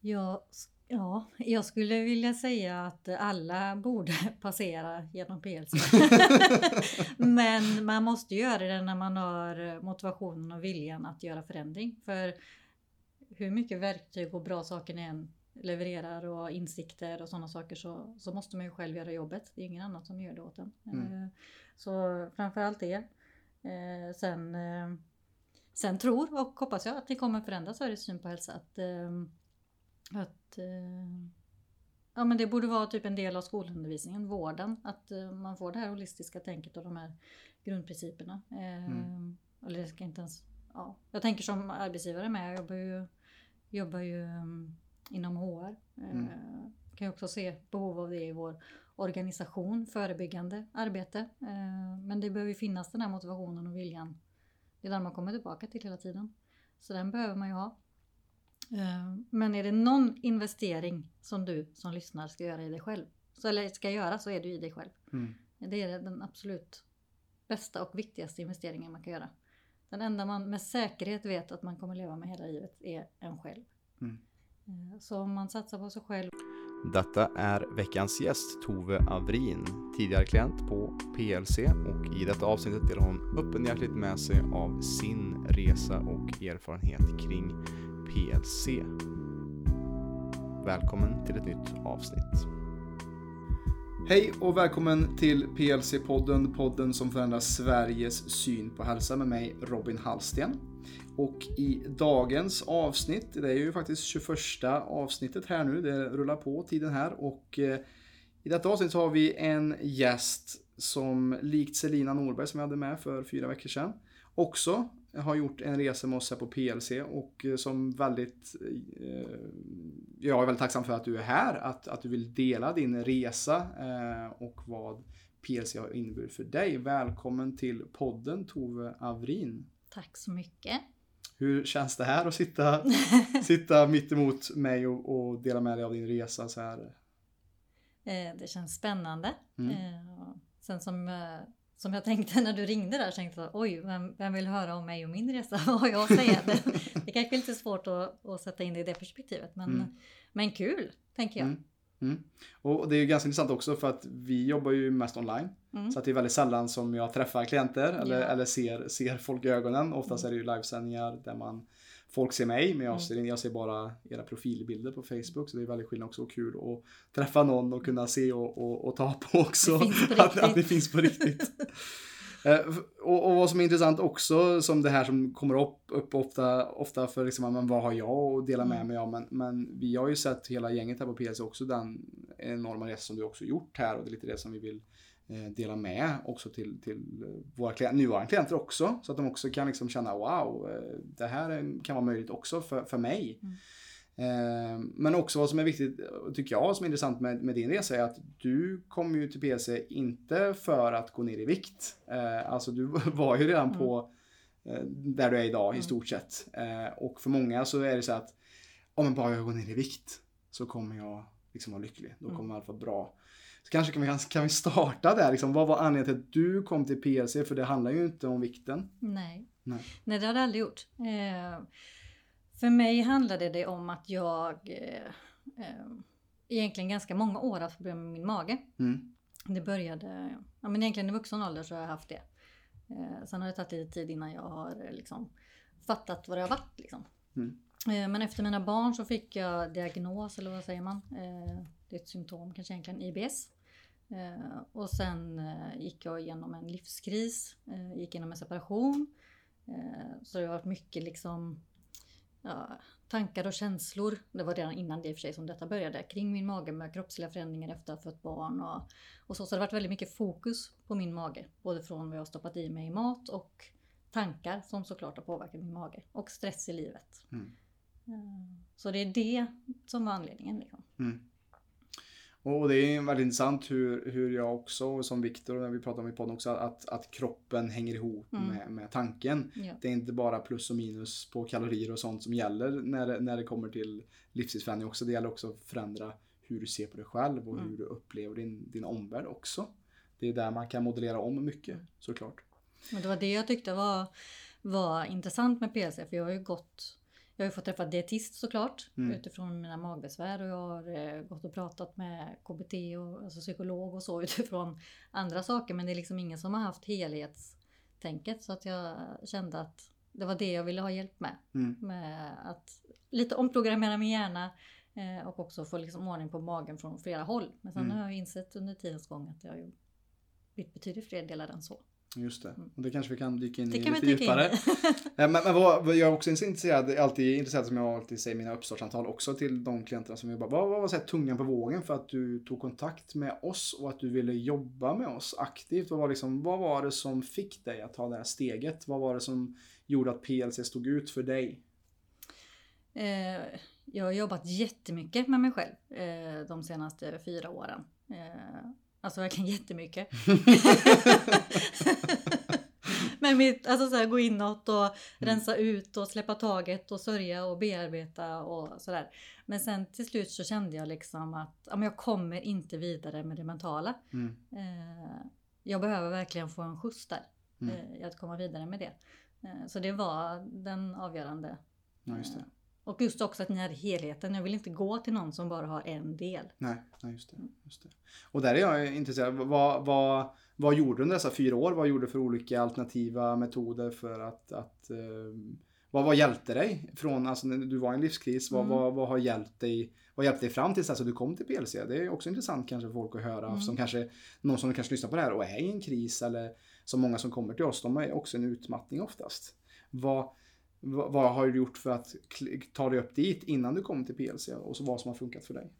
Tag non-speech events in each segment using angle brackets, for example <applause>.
Ja, ja, jag skulle vilja säga att alla borde <laughs> passera genom PLC. <laughs> Men man måste göra det när man har motivationen och viljan att göra förändring. För hur mycket verktyg och bra saker ni än levererar och insikter och sådana saker så, så måste man ju själv göra jobbet. Det är ingen annan som gör det åt en. Mm. Eh, Så framförallt det. Eh, Sen, eh, sen tror och hoppas jag att det kommer förändra Sveriges syn på hälsa. Att, eh, att eh, ja, men det borde vara typ en del av skolundervisningen, vården. Att eh, man får det här holistiska tänket och de här grundprinciperna. Eh, Mm. Eller ska inte ens... Ja. Jag tänker som arbetsgivare med. Jag jobbar ju, jobbar ju um, inom HR. Mm. kan ju också se behov av det i vår organisation, förebyggande arbete. Men det behöver ju finnas den här motivationen och viljan. Det är den man kommer tillbaka till hela tiden. Så den behöver man ju ha. Eh, Men är det någon investering som du som lyssnar ska göra i dig själv, så, eller ska göra så är det i dig själv. Mm. Det är den absolut bästa och viktigaste investeringen man kan göra. Den enda man med säkerhet vet att man kommer leva med hela livet är en själv. Mm. Eh, Så om man satsar på sig själv Detta är veckans gäst Tove Avrin, tidigare klient på PLC och i detta avsnittet delar hon öppenhjärtigt med sig av sin resa och erfarenhet kring PLC. Välkommen till ett nytt avsnitt. Hej och välkommen till PLC-podden, podden som förändrar Sveriges syn på hälsa med mig Robin Hallsten. Och i dagens avsnitt, det är ju faktiskt 21 avsnittet här nu, det rullar på tiden här och eh, i detta avsnitt så har vi en gäst som likt Selina Norberg som jag hade med för fyra veckor sedan också har gjort en resa med oss här på PLC och eh, som väldigt eh, jag är väldigt tacksam för att du är här, att, att du vill dela din resa eh, och vad PLC har inneburit för dig. Välkommen till podden Tove Avrin. Tack så mycket. Hur känns det här att sitta, <laughs> sitta mitt emot mig och, och dela med dig av din resa så här? Eh, Det känns spännande. Mm. Eh, Sen som, som jag tänkte när du ringde där, tänkte jag oj, vem, vem vill höra om mig och min resa? <laughs> Vad jag säga? <laughs> Det, det kanske är lite svårt att, att sätta in det i det perspektivet, men, Mm. men kul, tänker jag. Mm. Mm. Och det är ju ganska intressant också för att vi jobbar ju mest online. Mm. Så att det är väldigt sällan som jag träffar klienter eller, Ja. eller ser, ser folk i ögonen. Oftast är det ju livesändningar där man Folk ser mig men jag, Mm. ser, jag ser bara era profilbilder på Facebook så det är väldigt skillnad också och kul att träffa någon och kunna se och, och, och ta på också. På <laughs> att, att det finns på riktigt. Eh, och, och vad som är intressant också, som det här som kommer upp, upp ofta, ofta för liksom, men vad har jag att dela med Mm. mig av? Men, men vi har ju sett hela gänget här på PLC också, den enorma resa som du också gjort här och det är lite det som vi vill dela med också till, till eh, våra klient, nuvarande klienter också. Så att de också kan liksom känna wow, eh, det här är- kan vara möjligt också för, för mig. Mm. Eh, Men också vad som är viktigt, tycker jag, som är intressant med, med din resa är att du kom ju till PLC inte för att gå ner i vikt. Eh, Alltså du <laughs> var ju redan Mm. på eh, där du är idag i Mm. stort sett. Eh, Och för många så är det så att om jag bara jag går ner i vikt så kommer jag liksom vara lycklig. Då Mm. kommer allt vara bra. Så kanske kan vi, <laughs> kan vi starta där. Liksom, vad var anledningen till att du kom till PLC? För det handlar ju inte om vikten. Nej. Nej. Nej, det har det aldrig gjort. Eh, för mig handlade det om att jag eh, eh, egentligen ganska många år haft problem med min mage. Mm. Det började, ja men egentligen i vuxen ålder så har jag haft det. Eh, sen har det tagit lite tid innan jag har eh, liksom fattat vad det har varit liksom. Mm. Eh, men efter mina barn så fick jag diagnos, eller vad säger man? Det är ett symptom kanske egentligen, IBS. Eh, och sen eh, gick jag igenom en livskris, eh, gick igenom en separation. Så det har varit mycket liksom ja, tankar och känslor. Det var redan innan det i och för sig som detta började. Kring min mage med kroppsliga förändringar efter att ha fött barn och, och så. Så det har varit väldigt mycket fokus på min mage. Både från vad jag har stoppat i mig i mat och tankar som såklart har påverkat min mage. Och stress i livet. Mm. Så det är det som var anledningen. Liksom. Mm. Och det är väldigt intressant hur, hur jag också, och som Viktor, när vi pratar om i podden också, att, att kroppen hänger ihop Mm. med, med tanken. Ja. Det är inte bara plus och minus på kalorier och sånt som gäller när, när det kommer till livsstilsförändring också. Det gäller också att förändra hur du ser på dig själv och Mm. hur du upplever din, din omvärld också. Det är där man kan modellera om mycket såklart. Men det var det jag tyckte var, var intressant med PLC. För jag har ju gått jag har ju fått träffa dietist såklart Mm. utifrån mina magbesvär och jag har eh, gått och pratat med KBT och alltså psykolog och så <laughs> utifrån andra saker. Men det är liksom ingen som har haft helhetstänket så att jag kände att det var det jag ville ha hjälp med. Mm. Med att lite omprogrammera min hjärna eh, och också få liksom ordning på magen från flera håll. Men sen Mm. har jag insett under tidens gång att jag har ju blivit betydligt fler delar än så. Just det. Och det kanske vi kan dyka in. Det i lite djupare. Ja, <laughs> men, men vad, jag är också intresserad, alltid intresserad som jag alltid säger i mina uppstartssamtal också till de klienterna som jobbar. Vad vad var tungan på vågen för att du tog kontakt med oss och att du ville jobba med oss aktivt? Vad var, liksom, vad var det som fick dig att ta det här steget? Vad var det som gjorde att PLC stod ut för dig? Eh, jag har jobbat jättemycket med mig själv eh, de senaste fyra åren. Eh, alltså verkligen jättemycket. <laughs> Men mitt, alltså så här, gå inåt och rensa ut och släppa taget och sörja och bearbeta och sådär. Men sen till slut så kände jag liksom att ja, men jag kommer inte vidare med det mentala. Mm. Eh, jag behöver verkligen få en skjuts där. Mm. Eh, att komma vidare med det. Eh, så det var den avgörande Ja, just det. Och just också att ni hade helheten. Jag vill inte gå till någon som bara har en del. Nej, nej just, det, just det. Och där är jag intresserad. Vad, vad, vad gjorde du under dessa fyra år? Vad gjorde du för olika alternativa metoder för att, att eh, vad, vad hjälpte dig från, alltså när du var i en livskris, vad, Mm. vad, vad har hjälpt dig vad hjälpte dig fram tills att du kom till PLC? Det är också intressant kanske för folk att höra. Mm. Som kanske, någon som kanske lyssnar på det här och är i en kris eller som många som kommer till oss, de är också en utmattning oftast. Vad, vad, har du gjort för att ta dig upp dit innan du kom till PLC och så vad som har funkat för dig?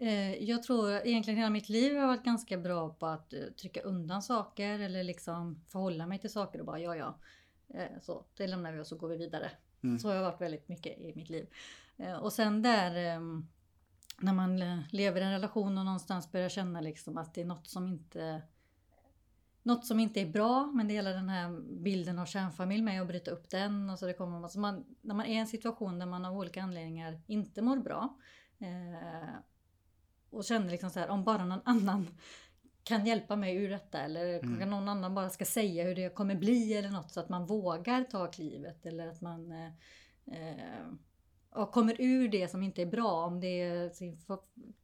Eh, jag tror egentligen hela mitt liv har jag varit ganska bra på att eh, trycka undan saker eller liksom förhålla mig till saker och bara ja ja. Eh, så det lämnar vi och så går vi vidare. Mm. Så har jag varit väldigt mycket i mitt liv. Och sen där ehm, när man lever i en relation och någonstans börjar känna liksom att det är något som inte något som inte är bra, men det gäller den här bilden av kärnfamilj med att bryta upp den. Och så det kommer, alltså man, när man är i en situation där man av olika anledningar inte mår bra eh, och känner liksom så här, om bara någon annan kan hjälpa mig ur detta eller Mm. kan någon annan bara ska säga hur det kommer bli eller något så att man vågar ta klivet eller att man eh, eh, och kommer ur det som inte är bra om det är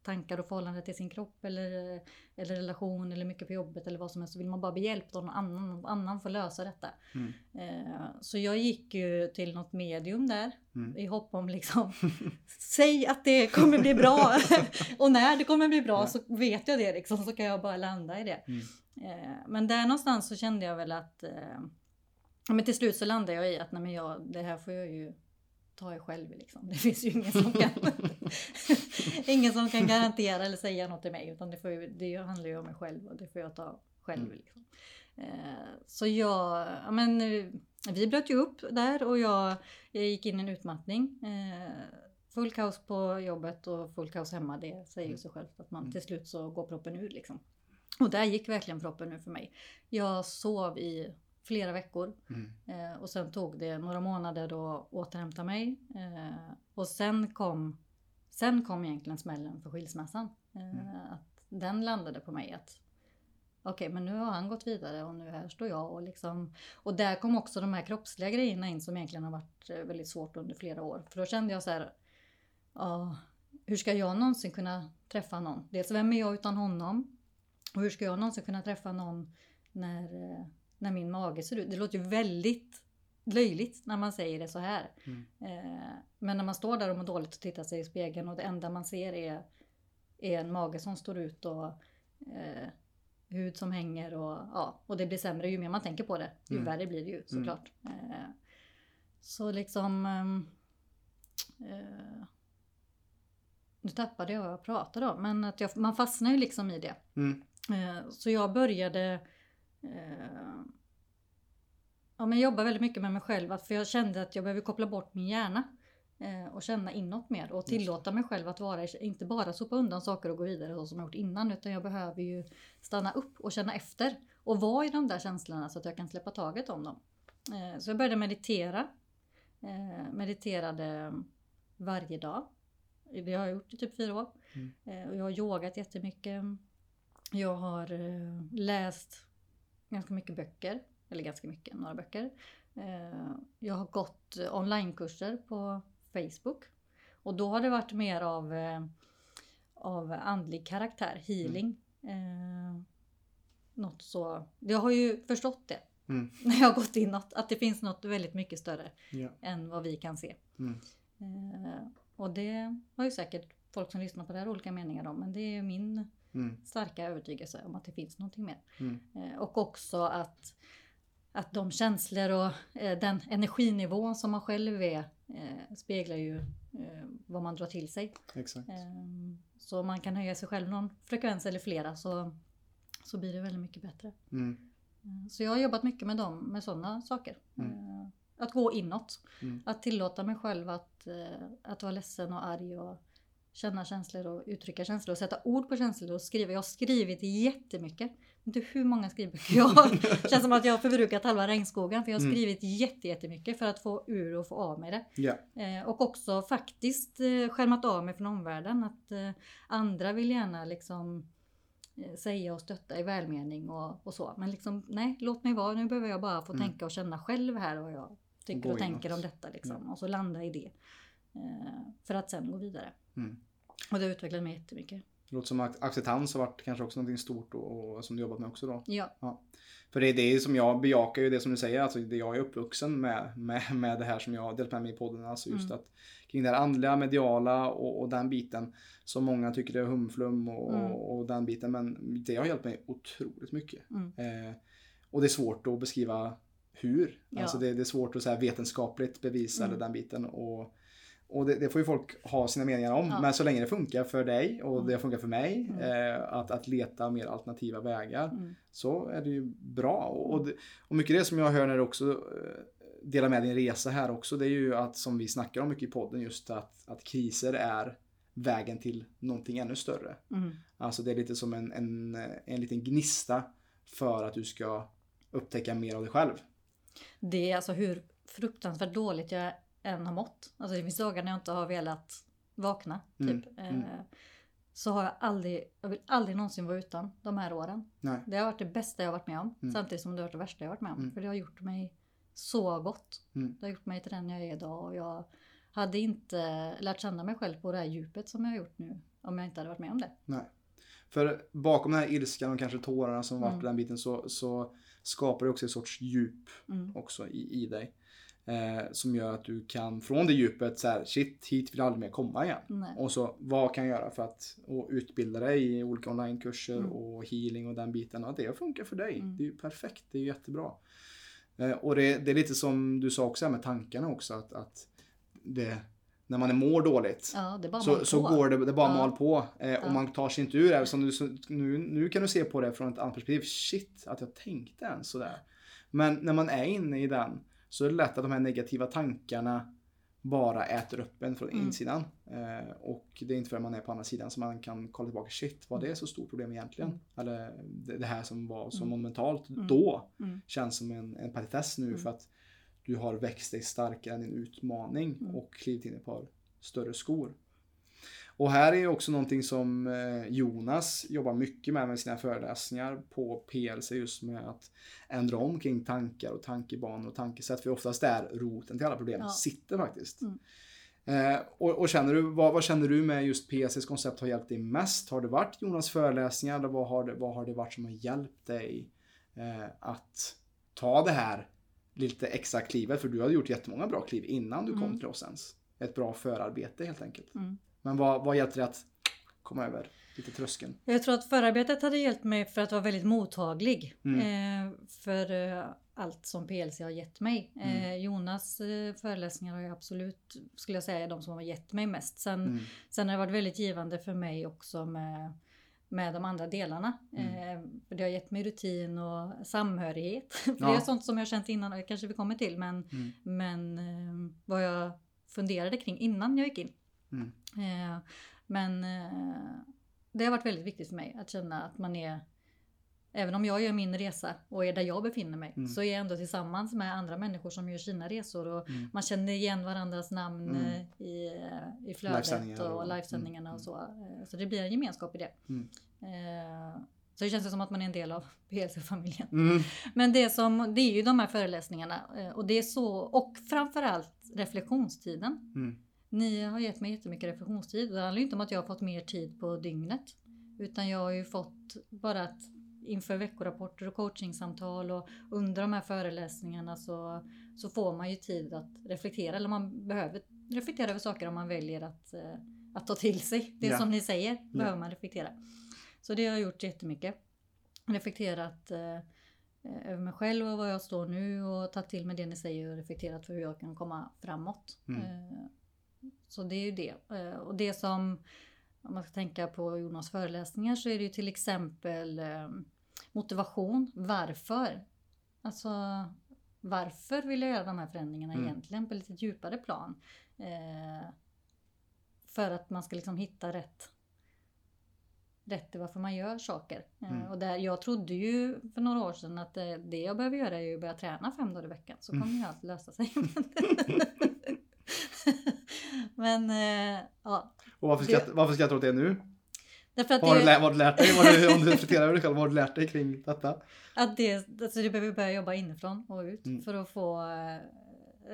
tankar och förhållande till sin kropp eller, eller relation eller mycket på jobbet eller vad som helst så vill man bara bli hjälpt av någon annan, någon annan får lösa detta. Mm. Eh, så jag gick ju till något medium där Mm. i hopp om liksom Säg att det kommer bli bra! <laughs> och när det kommer bli bra Ja. så vet jag det liksom så kan jag bara landa i det. Mm. Eh, men där någonstans så kände jag väl att eh, men till slut så landade jag i att nej men jag, det här får jag ju ta i själv liksom. Det finns ju ingen som kan <laughs> ingen som kan garantera eller säga något till mig utan det, får ju, det handlar ju om mig själv och det får jag ta själv. Mm. Liksom. Eh, så jag, ja, men eh, vi bröt ju upp där och jag, jag gick in i en utmattning. Eh, full kaos på jobbet och full kaos hemma, det säger ju sig självt att man Mm. till slut så går proppen ur liksom. Och där gick verkligen proppen ur för mig. Jag sov i flera veckor Mm. eh, och sen tog det några månader att återhämta mig. Eh, och sen kom, sen kom egentligen smällen för skilsmässan. Eh, Mm. Att den landade på mig att okej, men nu har han gått vidare och nu här står jag och liksom. Och där kom också de här kroppsliga grejerna in som egentligen har varit eh, väldigt svårt under flera år. För då kände jag så här, ja, hur ska jag någonsin kunna träffa någon? Dels vem är jag utan honom? Och hur ska jag någonsin kunna träffa någon när, eh, när min mage ser ut? Det låter ju väldigt löjligt när man säger det så här. Mm. Eh, men när man står där och mår dåligt och tittar sig i spegeln och det enda man ser är, är en mage som står ut och eh, hud som hänger och, ja, och det blir sämre ju mer man tänker på det. Ju Mm. värre blir det ju såklart. Eh, så liksom... ehm, eh, nu tappade jag vad jag pratade om, men att jag, man fastnar ju liksom i det. Mm. Eh, Så jag började ja, men jobba väldigt mycket med mig själv. För jag kände att jag behöver koppla bort min hjärna. eh, Och känna inåt mer. Och tillåta mig själv att vara, inte bara sopa undan saker och gå vidare så som jag gjort innan. Utan jag behöver ju stanna upp och känna efter. Och vara i de där känslorna så att jag kan släppa taget om dem. Eh, Så jag började meditera. Eh, Mediterade varje dag. Det har jag gjort i typ fyra år. Mm. Eh, jag har yogat jättemycket. Jag har eh, läst ganska mycket böcker. Eller ganska mycket, några böcker. Eh, jag har gått onlinekurser på Facebook. Och då har det varit mer av, eh, av andlig karaktär, healing. Eh, något så. Jag har ju förstått det Mm. <laughs> när jag har gått inåt. Att det finns något väldigt mycket större Ja. än vad vi kan se. Mm. Och det har ju säkert folk som lyssnar på det här olika meningar om. Men det är min Mm. starka övertygelse om att det finns någonting mer. Mm. Eh, och också att, att de känslor och eh, den energinivån som man själv är eh, speglar ju vad man drar till sig. Exakt. Så man kan höja sig själv någon frekvens eller flera så, så blir det väldigt mycket bättre. Mm. Så jag har jobbat mycket med dem, med sådana saker. Mm. Att gå inåt. Mm. Att tillåta mig själv att, att vara ledsen och arg och känna känslor och uttrycka känslor och sätta ord på känslor och skriva. Jag har skrivit jättemycket. Inte hur många skrivböcker jag har. <laughs> Känns som att jag har förbrukat halva regnskogen för jag har Mm. skrivit jätte, jättemycket för att få ur och få av mig det. Ja. Eh, och också faktiskt eh, skärmat av mig från omvärlden. Att eh, andra vill gärna liksom eh, säga och stötta i välmening och, och så. Men liksom nej, låt mig vara. Nu behöver jag bara få Mm. tänka och känna själv här vad jag tycker Gå och tänker om detta. Liksom. Och så landa i det. Eh, för att sen gå vidare. Mm. Och det utvecklade mig jättemycket. Det låter som att acceptans har varit kanske också någonting stort och, och som du jobbat med också då. Ja, För det är det som jag bejakar ju det som du säger, alltså det jag är uppvuxen med, med, med det här som jag har delat med mig i podden. Alltså just Mm. att kring det här andliga, mediala och, och den biten som många tycker är humflum och, Mm. och den biten. Men det har hjälpt mig otroligt mycket. Mm. Eh, och det är svårt att beskriva hur. Ja. Alltså det, det är svårt att säga vetenskapligt bevisa Mm. den biten. Och, och det, det får ju folk ha sina meningar om. Ja. Men så länge det funkar för dig och Mm. det funkar för mig Mm. eh, att, att leta mer alternativa vägar mm. så är det ju bra. Och, och, det, och mycket det som jag hör när du också eh, delar med din resa här också, det är ju att som vi snackar om mycket i podden, just att, att kriser är vägen till någonting ännu större. Mm. Alltså det är lite som en, en, en liten gnista för att du ska upptäcka mer av dig själv. Det är alltså hur fruktansvärt dåligt jag än har mått. Alltså det finns dagar när jag inte har velat vakna. Mm, Typ. mm. Eh, Så har jag aldrig, jag vill aldrig någonsin vara utan de här åren. Nej. Det har varit det bästa jag har varit med om. Mm. Samtidigt som det har varit det värsta jag varit med om. Mm. För det har gjort mig så gott. Mm. Det har gjort mig till den jag är idag. Och jag hade inte lärt känna mig själv på det här djupet som jag har gjort nu. Om jag inte hade varit med om det. Nej. För bakom den här ilskan och kanske tårarna som varit Mm. den biten så, så skapar det också en sorts djup Mm. också i, i dig. Eh, som gör att du kan från det djupet så här, shit, hit vill jag aldrig mer komma igen. Nej. Och så vad kan jag göra för att utbilda dig i olika onlinekurser Mm. och healing och den biten. Och det funkar för dig. Mm. Det är ju perfekt, det är ju jättebra. Eh, och det, det är lite som du sa också här med tankarna också. Att, att det, när man mår dåligt Ja, så, så går det, det bara Ja. mal på. Eh, Ja. Och man tar sig inte ur det. Som du, så, nu, nu kan du se på det från ett annat perspektiv. Shit, att jag tänkte ens sådär. Men när man är inne i den så är det lätt att de här negativa tankarna bara äter upp en från Mm. insidan. Eh, och det är inte förrän man är på andra sidan som man kan kolla tillbaka. Shit, var det så stort problem egentligen? Mm. Eller det, det här som var så Mm. monumentalt Mm. då Mm. känns som en, en petitess nu Mm. för att du har växt dig starkare än din utmaning och klivit in i ett par större skor. Och här är ju också någonting som eh, Jonas jobbar mycket med med sina föreläsningar på PLC just med att ändra om kring tankar och tankebanor och tankesätt. För oftast där roten till alla problem Ja. sitter faktiskt. Mm. Eh, och, och känner du, vad, vad känner du med just PLCs koncept har hjälpt dig mest? Har det varit Jonas föreläsningar eller vad har det, vad har det varit som har hjälpt dig eh, att ta det här lite extra klivet? För du hade gjort jättemånga bra kliv innan du kom Mm. till oss ens. Ett bra förarbete helt enkelt. Mm. Men vad, vad hjälpte dig att komma över lite tröskeln? Jag tror att förarbetet hade hjälpt mig för att vara väldigt mottaglig. Mm. Eh, för eh, allt som PLC har gett mig. Eh, Mm. Jonas eh, föreläsningar har jag absolut, skulle jag säga, är de som har gett mig mest. Sen, Mm. sen har det varit väldigt givande för mig också med, med de andra delarna. Mm. Eh, det har gett mig rutin och samhörighet. <laughs> för Ja. det är sånt som jag känt innan, och det kanske vi kommer till. Men, Mm. men eh, vad jag funderade kring innan jag gick in. Mm. Eh, men eh, det har varit väldigt viktigt för mig att känna att man är Även om jag gör min resa och är där jag befinner mig Mm. så är jag ändå tillsammans med andra människor som gör sina resor och Mm. man känner igen varandras namn Mm. eh, i, i flödet och och- livesändningarna mm. och så. Eh, Så det blir en gemenskap i det. Mm. Eh, Så det känns som att man är en del av <laughs> PLC-familjen. Mm. Men det, som, det är ju de här föreläsningarna och det är så och framförallt reflektionstiden. Mm. Ni har gett mig jättemycket reflektionstid. Det handlar ju inte om att jag har fått mer tid på dygnet. Utan jag har ju fått bara att inför veckorapporter och coachingsamtal och under de här föreläsningarna så, så får man ju tid att reflektera. Eller man behöver reflektera över saker om man väljer att, eh, att ta till sig. Det Ja. som ni säger behöver man reflektera. Så det har jag gjort jättemycket. Reflekterat eh, över mig själv och var jag står nu och tagit till mig det ni säger och reflekterat för hur jag kan komma framåt. Mm. Eh, Så det är ju det. Eh, Och det som, om man ska tänka på Jonas föreläsningar så är det ju till exempel eh, motivation. Varför? Alltså varför vill jag göra de här förändringarna Mm. egentligen på lite djupare plan? Eh, för att man ska liksom hitta rätt rätt i varför man gör saker. Eh, Mm. Och där, jag trodde ju för några år sedan att det, det jag behöver göra är att börja träna fem dagar i veckan. Så kommer Mm. ju allt lösa sig. <laughs> <laughs> Men eh, ja, Och varför skrattar, varför skrattar du åt det nu? därför att Vad har, du, det, lä- vad du lärt dig? Vad du, om du reflekterar över dig själv, vad har du lärt dig kring detta? att det, alltså du behöver börja jobba inifrån och ut Mm. för att få eh,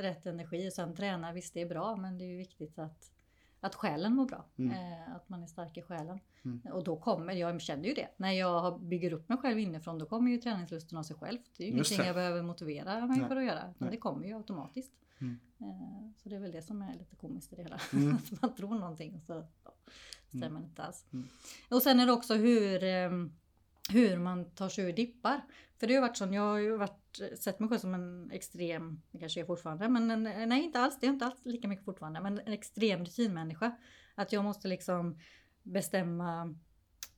rätt energi. Och sen träna, visst det är bra men det är ju viktigt att, att själen mår bra. Mm. Eh, att man är stark i själen. Mm. Och då kommer, jag känner ju det, när jag bygger upp mig själv inifrån då kommer ju träningslusten av sig själv. Det är ju Just ingenting det. jag behöver motivera mig Nej. för att göra. Det kommer ju automatiskt. Mm. Eh, Så det är väl det som är lite komiskt i det hela. Mm. <laughs> Att man tror någonting och så ja, stämmer Mm. inte alls. Mm. Och sen är det också hur, eh, hur man tar sig ur dippar. För det har varit så, jag har ju varit, sett mig själv som en extrem, det kanske är fortfarande, men en, nej inte alls, det är inte alls lika mycket fortfarande, men en extrem rutinmänniska. Att jag måste liksom bestämma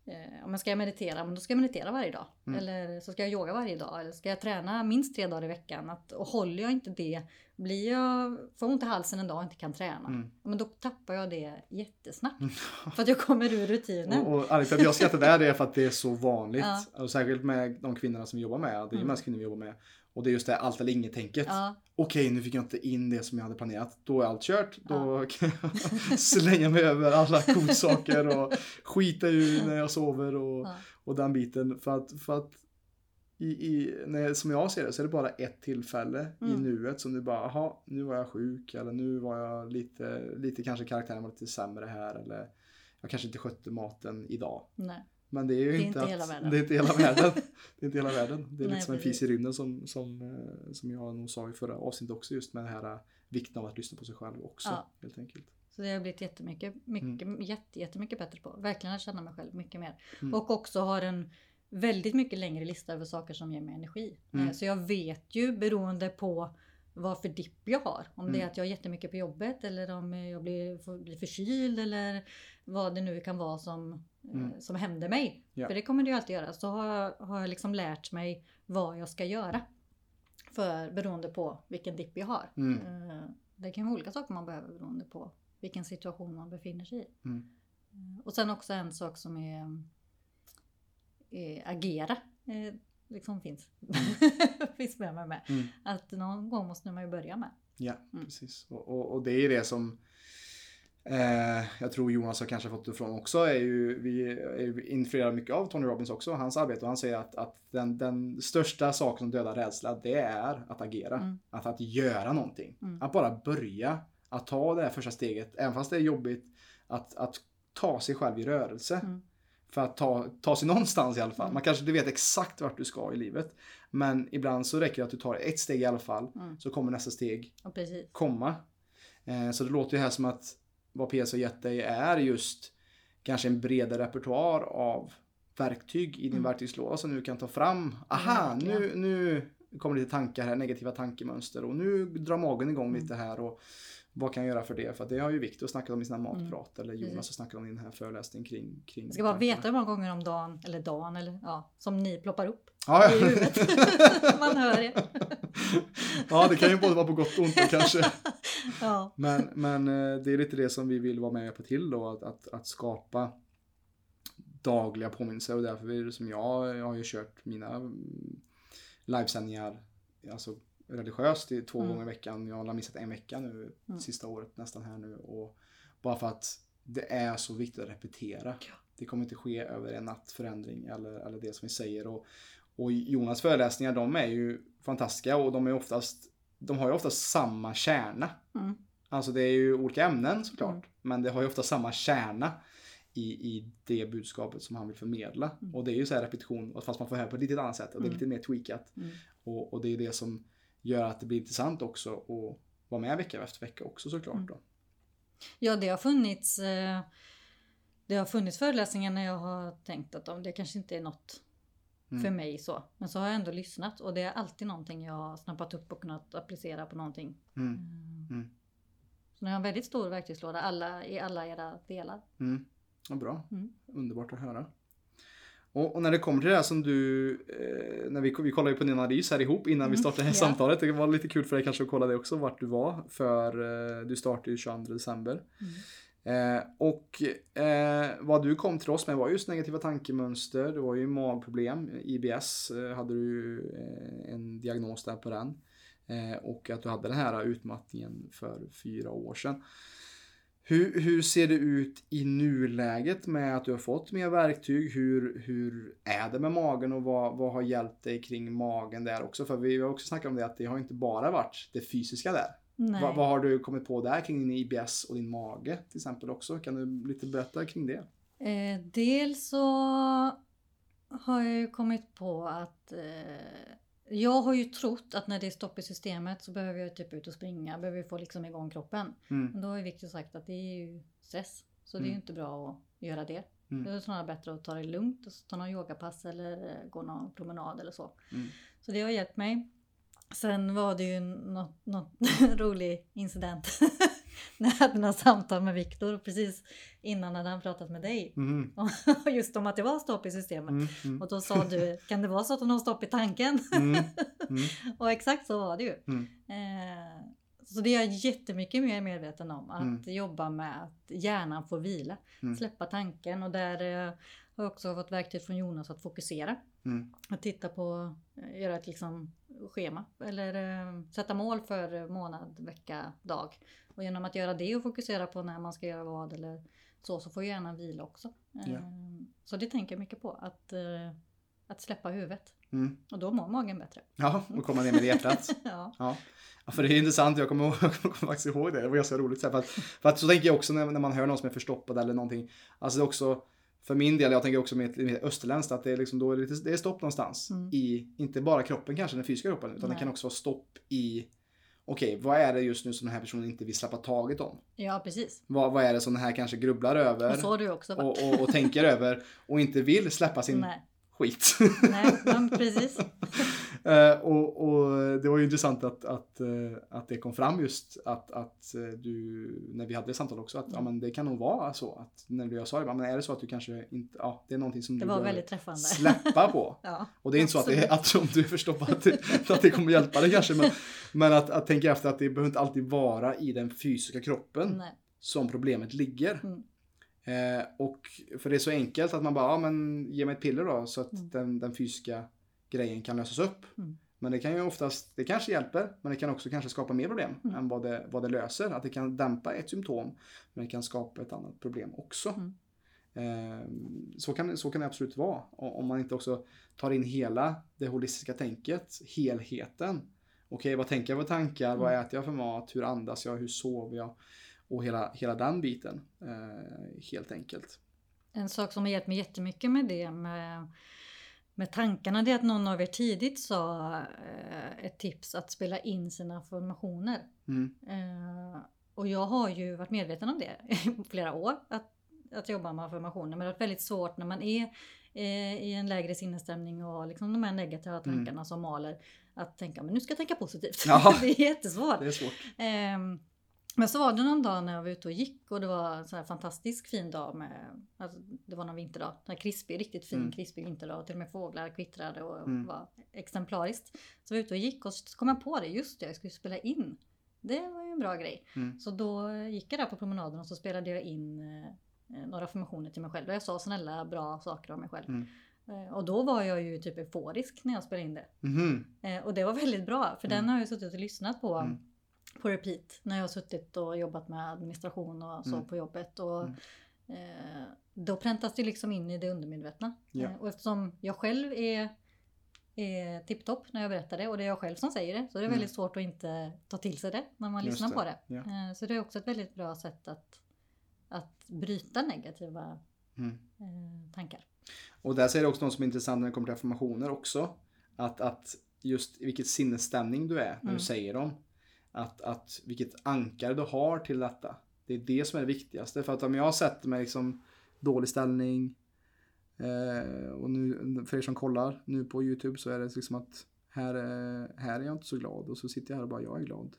Eh, om jag ska meditera, men då ska jag meditera varje dag. Mm. Eller så ska jag yoga varje dag. Eller ska jag träna minst tre dagar i veckan. Att, och håller jag inte det, blir jag, får ont i halsen en dag och inte kan träna. Mm. Men då tappar jag det jättesnabbt. <laughs> För att jag kommer ur rutinen. Och, och anledningen till att jag skrattar där är för att det är så vanligt. Ja. Och särskilt med de kvinnorna som vi jobbar med. Det är ju Mm. mest kvinnor vi jobbar med. Och det är just det allt eller inget tänket. Ja, Okej, nu fick jag inte in det som jag hade planerat. Då är allt kört. Då <laughs> kan jag slänga mig över alla godsaker och skita ur när jag sover och, och den biten. För att, för att i, i, när, som jag ser det så är det bara ett tillfälle i Mm. nuet som du bara, jaha, nu var jag sjuk eller nu var jag lite, lite kanske karaktären var lite sämre här eller jag kanske inte skötte maten idag. nej. Men det är ju Det är inte, inte att, hela. Det är inte hela världen. <laughs> Det är inte hela världen. Det är Nej, lite som en fis i rymden som, som, eh, som jag nog sa i förra avsnittet också just med det här eh, vikten av att lyssna på sig själv också. Ja. Helt enkelt. Så det har jag blivit jättemycket, mycket, jätte, jättemycket bättre på. Verkligen att känna mig själv mycket mer. Mm. Och också har en väldigt mycket längre lista över saker som ger mig energi. Mm. Eh, Så jag vet ju beroende på vad för dipp jag har. Om det är Mm. att jag har jättemycket på jobbet eller om jag blir, blir förkyld eller vad det nu kan vara som, eh, Mm. som händer mig. Ja. För det kommer det ju alltid göra. Så har jag, har jag liksom lärt mig vad jag ska göra. För beroende på vilken dipp jag har. Mm. Eh, Det kan vara olika saker man behöver beroende på vilken situation man befinner sig i. Mm. Eh, Och sen också en sak som är, är agera. Liksom finns. <laughs> finns med mig med. Mm. Att någon gång måste man ju börja med. Ja, Mm. precis. Och, och, och det är det som eh, jag tror Jonas har kanske fått ifrån också. Är ju, vi är ju influerade mycket av Tony Robbins också, hans arbete. Och han säger att, att den, den största saken som dödar rädsla, det är att agera. Mm. Att, att göra någonting. Mm. Att bara börja. Att ta det här första steget, även fast det är jobbigt. Att, att ta sig själv i rörelse. För att ta, ta sig någonstans i alla fall. Mm. Man kanske inte vet exakt vart du ska i livet. Men ibland så räcker det att du tar ett steg i alla fall. Mm. Så kommer nästa steg precis. komma. Eh, så det låter ju här som att vad PS har gett dig är just kanske en bredare repertoar av verktyg i din Mm. verktygslåda som du kan ta fram. Aha, nu, nu kommer lite tankar här, negativa tankemönster och nu drar magen igång Mm. lite här och vad kan jag göra för det? För det har ju Viktor snackat om i sina matprat eller Jonas Mm. Har snackat om i den här föreläsningen kring, kring Jag ska bara veta hur många gånger om dagen, eller dagen, eller ja, som ni ploppar upp Ja, i ja. huvudet. <laughs> Man hör det. ja, det kan ju både vara på gott och ont kanske. <laughs> Ja. Men, men eh, det är lite det som vi vill vara med och hjälpa till då, att, att, att skapa dagliga påminnelser och därför är det som jag, jag har ju kört mina mm, livesändningar alltså religiöst två Mm. gånger i veckan. Jag har missat en vecka nu Mm. sista året nästan här nu och bara för att det är så viktigt att repetera. Ja. Det kommer inte ske över en natt förändring eller, eller det som vi säger. Och, och Jonas föreläsningar de är ju fantastiska och de är oftast de har ju oftast samma kärna. Mm. Alltså det är ju olika ämnen såklart. Mm. Men det har ju ofta samma kärna i, i det budskapet som han vill förmedla. Mm. Och det är ju så här repetition fast man får höra på ett lite annat sätt och det är Mm. lite mer tweakat. Mm. Och, och det är det som gör att det blir intressant också att vara med vecka efter vecka också såklart. Mm. Då. Ja, det har funnits eh, Det har funnits föreläsningar när jag har tänkt att de, det kanske inte är något Mm. för mig så. Men så har jag ändå lyssnat och det är alltid någonting jag har snappat upp och kunnat applicera på någonting. Mm. Mm. Mm. Så ni har en väldigt stor verktygslåda alla, i alla era delar. Mm. Ja, bra. Mm. Underbart att höra. Och, och när det kommer till det här som du, eh, när vi, vi kollade ju på din analys här ihop innan vi Mm, startade det här ja. samtalet. Det var lite kul för dig kanske att kolla det också, vart du var. För eh, du startade ju 22 december. Mm. Eh, och eh, vad du kom till oss med var just negativa tankemönster, det var ju magproblem, IBS eh, hade du eh, en diagnos där på den. Och att du hade den här utmattningen för fyra år sedan. Hur, hur ser det ut i nuläget med att du har fått mer verktyg? Hur, hur är det med magen och vad, vad har hjälpt dig kring magen där också? För vi har också snackat om det att det har inte bara varit det fysiska där. Vad, vad har du kommit på där kring din IBS och din mage till exempel också? Kan du lite berätta kring det? Eh, dels så har jag ju kommit på att eh, jag har ju trott att när det är stopp i systemet så behöver jag typ ut och springa, behöver få liksom igång kroppen. Mm. Men då har ju Victor sagt att det är ju stress. Så det är ju Mm. inte bra att göra det. Mm. Det är snarare bättre att ta det lugnt och ta någon yogapass eller gå någon promenad eller så. Mm. Så det har hjälpt mig. Sen var det ju något, något <laughs> rolig incident. <laughs> när jag hade några samtal med Viktor precis innan hade han pratat med dig. Mm. <laughs> Just om att det var stopp i systemet. Mm. Mm. Och då sa du, kan det vara så att hon har stopp i tanken? Mm. Mm. <laughs> och exakt så var det ju. Mm. Eh, så det är jag jättemycket mer medveten om. Att jobba med att hjärnan får vila. Släppa tanken. Och där eh, har jag också fått verktyg från Jonas att fokusera. Att titta på, eh, göra ett liksom schema. Eller eh, sätta mål för månad, vecka, dag. Och genom att göra det och fokusera på när man ska göra vad eller så, så får hjärnan vila också. Eh, Ja. Så det tänker jag mycket på. Att, eh, att släppa huvudet. Mm. Och då mår magen bättre. Ja, och komma ner med hjärtat. <laughs> ja. Ja. ja, för det är intressant. Jag kommer, <laughs> jag kommer faktiskt ihåg det. Det var ganska roligt. Så här, för, att, för att så tänker jag också när, när man hör någon som är förstoppad eller någonting. Alltså det är också, för min del, jag tänker också med, med österländskt, att det är, liksom, då är det, lite, det är stopp någonstans. Mm. I, inte bara kroppen kanske, den fysiska kroppen, utan det Nej. kan också vara stopp i, okej, vad är det just nu som den här personen inte vill släppa taget om? ja, precis. Vad, vad är det som den här kanske grubblar över? Och så har du också varit. och, och, och tänker <laughs> över och inte vill släppa sin Nej, skit. nej men precis. <laughs> Eh, och, och det var ju intressant att, att, eh, att det kom fram just att, att eh, du, när vi hade det samtalet också, att ja, men det kan nog vara så att när du jag sa det, men är det så att du kanske inte, ja det är någonting som Det du var väldigt träffande. släppa på. <laughs> Ja, Och det är inte så att, det, att om du är förstoppad att det, att det kommer hjälpa dig kanske, men, men att, att tänka efter att det behöver inte alltid vara i den fysiska kroppen Nej. som problemet ligger. Mm. Eh, och för det är så enkelt att man bara, ja men ge mig ett piller då så att Mm. den, den fysiska grejen kan lösas upp. Mm. Men det kan ju oftast, det kanske hjälper, men det kan också kanske skapa mer problem Mm. än vad det, vad det löser. Att det kan dämpa ett symptom, men det kan skapa ett annat problem också. Mm. Eh, så, kan, så kan det absolut vara. Om man inte också tar in hela det holistiska tänket, helheten. Okej, vad tänker jag för tankar? Vad Mm. äter jag för mat? Hur andas jag? Hur sover jag? Och hela, hela den biten, eh, helt enkelt. En sak som har hjälpt mig jättemycket med det med, med tankarna det är att någon av er tidigt sa eh, ett tips att spela in sina formationer. Mm, Eh, och jag har ju varit medveten om det i flera år. Att, att jobba med affirmationer. Men det varit väldigt svårt när man är i en lägre sinnesstämning och har liksom de här negativa tankarna som maler. Att tänka, men nu ska jag tänka positivt. Mm. Ja. <laughs> det är jättesvårt. det är svårt. Men så var det någon dag när jag var ute och gick och det var en sån här fantastisk fin dag med, alltså det var någon vinterdag, en krispig, riktigt fin Mm. krispig vinterdag och till och med fåglar kvittrade och Mm. var exemplariskt. Så jag var ute och gick och så kom jag på det, just det, jag skulle spela in. Det var ju en bra grej. Mm. Så då gick jag där på promenaden och så spelade jag in eh, några affirmationer till mig själv. Och jag sa snälla bra saker om mig själv. Mm. Eh, och då var jag ju typ euforisk när jag spelade in det. Mhm. Eh, och det var väldigt bra, för Mm. den har jag suttit och lyssnat på Mm. På repeat när jag har suttit och jobbat med administration och så Mm. på jobbet. Och, Mm. eh, då präntas det liksom in i det undermedvetna. Ja. Eh, och eftersom jag själv är, är tipptopp när jag berättar det och det är jag själv som säger det så är det Mm. väldigt svårt att inte ta till sig det när man Just lyssnar det, på det. ja. Eh, så det är också ett väldigt bra sätt att, att bryta negativa Mm. eh, tankar. Och där säger det också något som är intressant när det kommer till affirmationer också. Att, att just i vilket sinnesstämning du är när Mm. du säger dem. Att, att vilket ankare du har till detta. Det är det som är det viktigaste. För att om jag sätter mig liksom dålig ställning. Eh, och nu, för er som kollar nu på YouTube så är det liksom att här, eh, här är jag inte så glad. Och så sitter jag här och bara, jag är glad.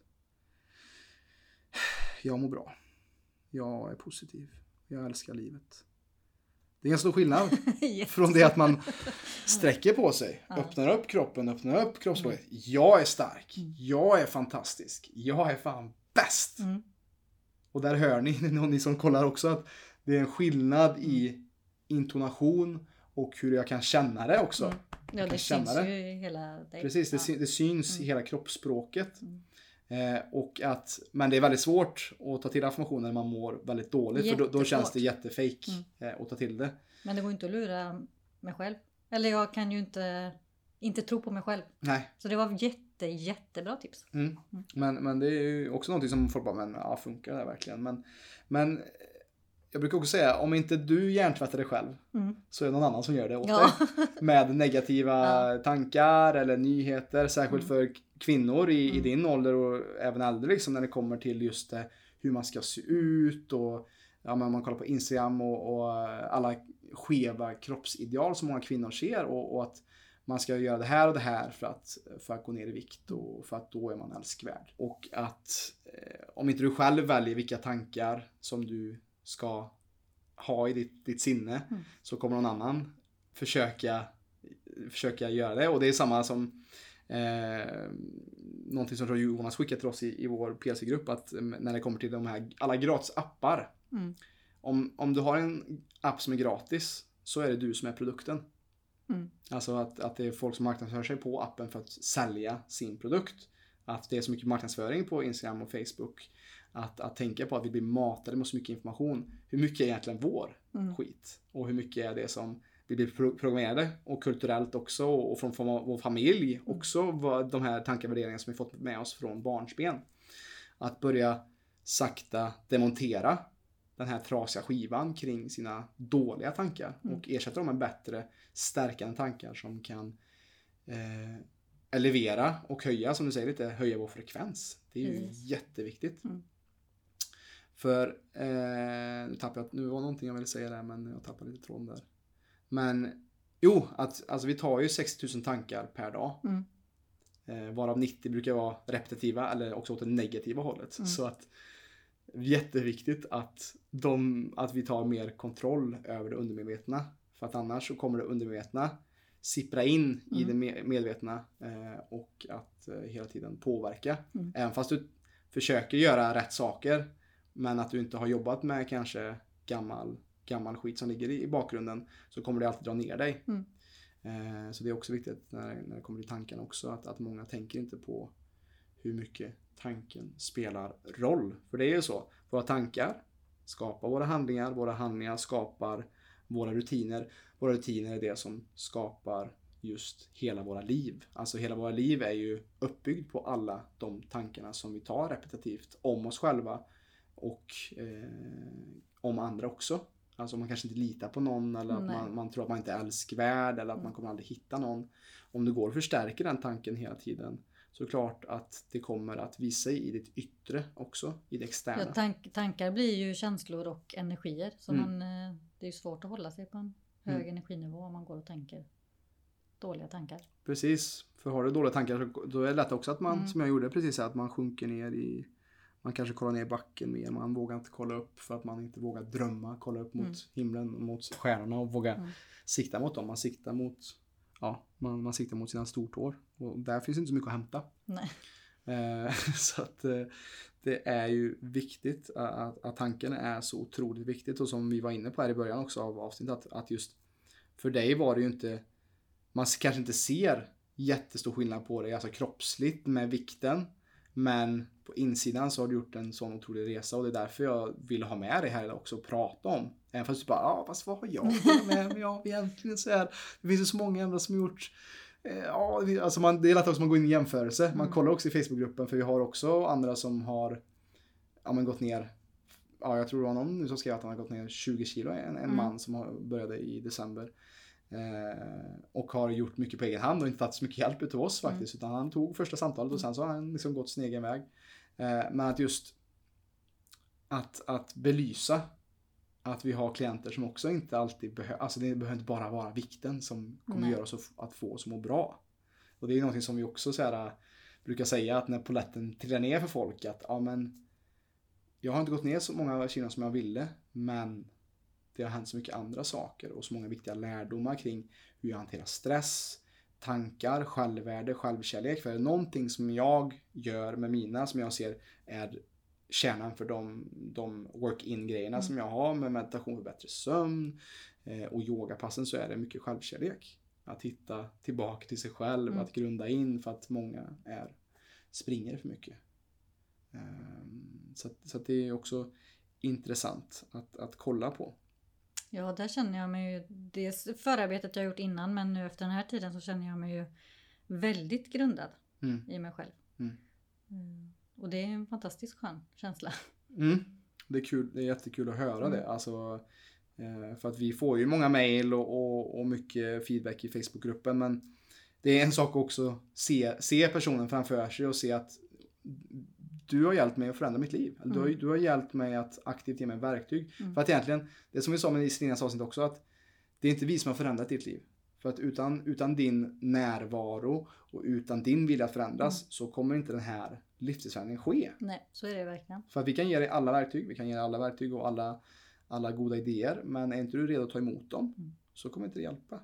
Jag mår bra. Jag är positiv. Jag älskar livet. Det är en stor skillnad. <laughs> Från det att man sträcker på sig, Ja. öppnar upp kroppen, öppnar upp kroppsspråket. Jag är stark, Mm. jag är fantastisk, jag är fan bäst. Mm. Och där hör ni, <laughs> ni som kollar också, att det är en skillnad i intonation och hur jag kan känna det också. Mm. Ja, det syns det. ju i hela dig. Precis, det, ja. syns i Mm. hela kroppsspråket. Eh, och att, men det är väldigt svårt att ta till affirmationer när man mår väldigt dåligt. För då, då känns det jättefejk Mm. eh, att ta till det. Men det går inte att lura mig själv. Eller jag kan ju inte, inte tro på mig själv. Nej, Så det var jätte, jättebra tips. Mm. Mm. Men, men det är ju också någonting som folk bara, men ja, funkar det verkligen? Men, men jag brukar också säga, om inte du hjärntvättar dig själv Mm. så är det någon annan som gör det åt Ja. dig. Med negativa <laughs> tankar eller nyheter, särskilt Mm. för kvinnor i, i Mm. din din ålder och även äldre liksom när det kommer till just det, hur man ska se ut och ja, men man kollar på Instagram och, och alla skeva kroppsideal som många kvinnor ser och, och att man ska göra det här och det här för att, för att gå ner i vikt och för att då är man älskvärd. Och att eh, om inte du själv väljer vilka tankar som du ska ha i ditt, ditt sinne Mm. så kommer någon annan försöka, försöka göra det. Och det är samma som eh, någonting som Jonas skickade till oss i, i vår PC-grupp att eh, när det kommer till de här alla gratis appar. Mm. Om, om du har en app som är gratis så är det du som är produkten. Mm. Alltså att, att det är folk som marknadsför sig på appen för att sälja sin produkt. Att det är så mycket marknadsföring på Instagram och Facebook. Att, att tänka på att vi blir matade med så mycket information. Hur mycket är egentligen vår Mm. skit? Och hur mycket är det som vi blir pro- programmerade och kulturellt också och från, vår familj också. Vad, de här tankar och värderingar som vi fått med oss från barnsben. Att börja sakta demontera den här trasiga skivan kring sina dåliga tankar Mm. och ersätta dem med bättre stärkande tankar som kan eh, elevera och höja, som du säger lite, höja vår frekvens. Det är ju Precis. jätteviktigt. Mm. För, eh, nu tappade jag, nu var någonting jag ville säga där men jag tappade lite tråden där. Men, jo, att alltså vi tar ju 6000 tankar per dag. Mm. Eh, varav 90 brukar vara repetitiva eller också åt det negativa hållet. Mm. Så att jätteviktigt att, de, att vi tar mer kontroll över det undermedvetna. För att annars så kommer det undermedvetna sippra in i Mm. det me- medvetna eh, och att eh, hela tiden påverka. Mm. Även fast du försöker göra rätt saker men att du inte har jobbat med kanske gammal, gammal skit som ligger i, bakgrunden så kommer det alltid dra ner dig. Mm. Eh, så det är också viktigt när, när det kommer till tankarna också att, att många tänker inte på hur mycket tanken spelar roll. För det är ju så. Våra tankar skapar våra handlingar. Våra handlingar skapar våra rutiner. Våra rutiner är det som skapar just hela våra liv. Alltså hela våra liv är ju uppbyggt på alla de tankarna som vi tar repetitivt om oss själva och eh, om andra också. Alltså man kanske inte litar på någon eller att man, man tror att man inte är älskvärd eller att man Mm. kommer aldrig hitta någon. Om du går och förstärker den tanken hela tiden så är det klart att det kommer att visa sig i ditt yttre också, i det externa. Ja, tank, tankar blir ju känslor och energier. Så Mm. man, eh, det är ju svårt att hålla sig på en hög Mm. energinivå om man går och tänker dåliga tankar. Precis, för har du dåliga tankar så då är det lätt också att man, Mm. som jag gjorde precis, att man sjunker ner i man kanske kollar ner i backen mer, man vågar inte kolla upp för att man inte vågar drömma, kolla upp mot Mm. himlen, mot stjärnorna och våga Mm. sikta mot dem. Man siktar mot, ja, man, man siktar mot sina stortår. Och där finns inte så mycket att hämta. Eh, <laughs> så att eh, det är ju viktigt att, att tanken är så otroligt viktigt och som vi var inne på här i början också av avsnittet att, att just för dig var det ju inte man kanske inte ser jättestor skillnad på dig, alltså kroppsligt med vikten men på insidan så har du gjort en sån otrolig resa och det är därför jag vill ha med dig här också och prata om. Även fast du bara, ja fast vad har jag med mig av egentligen så här. Det finns ju så många andra som har gjort eh, Ja, alltså man, det är lätt också att man går in i jämförelse. Man Mm. kollar också i Facebookgruppen för vi har också andra som har ja, men gått ner Ja, jag tror det var någon nu som skrev att han har gått ner 20 kilo. En, en Mm. man som har, började i december. Eh, och har gjort mycket på egen hand och inte tagit så mycket hjälp utav oss Mm. faktiskt. Utan han tog första samtalet och sen så har han liksom gått sin egen väg. Eh, men att just att, att belysa att vi har klienter som också inte alltid behöver, alltså det behöver inte bara vara vikten som kommer Nej. göra oss att- få oss att må bra. Och det är någonting som vi också så här, brukar säga att när poletten trillar ner för folk att ja men jag har inte gått ner så många kilo som jag ville men det har hänt så mycket andra saker och så många viktiga lärdomar kring hur jag hanterar stress, tankar, självvärde, självkärlek. För är det någonting som jag gör med mina som jag ser är kärnan för de, de work-in grejerna Mm. som jag har med meditation för bättre sömn eh, och yogapassen så är det mycket självkärlek. Att hitta tillbaka till sig själv, Mm. att grunda in för att många är springer för mycket. Ehm, Så, så det är också intressant att, att kolla på. Ja, där känner jag mig ju, dels förarbetet jag gjort innan men nu efter den här tiden så känner jag mig ju väldigt grundad Mm. i mig själv. Mm. Mm. Och det är en fantastiskt skön känsla. Mm. Det, är kul, det är jättekul att höra Mm. det. Alltså, eh, för att vi får ju många mejl och, och, och mycket feedback i Facebookgruppen. Men det är en sak också att se, se personen framför sig och se att du har hjälpt mig att förändra mitt liv. Eller Du, har, Mm. du har hjälpt mig att aktivt ge mig verktyg. Mm. För att egentligen, det som vi sa med i Selinas avsnitt också, att det är inte vi som har förändrat ditt liv. För att utan, utan din närvaro och utan din vilja att förändras Mm. så kommer inte den här livsstilsförändringen ske. Nej, så är det verkligen. För att vi kan ge dig alla verktyg, vi kan ge dig alla verktyg och alla, alla goda idéer. Men är inte du redo att ta emot dem Mm. så kommer inte det hjälpa.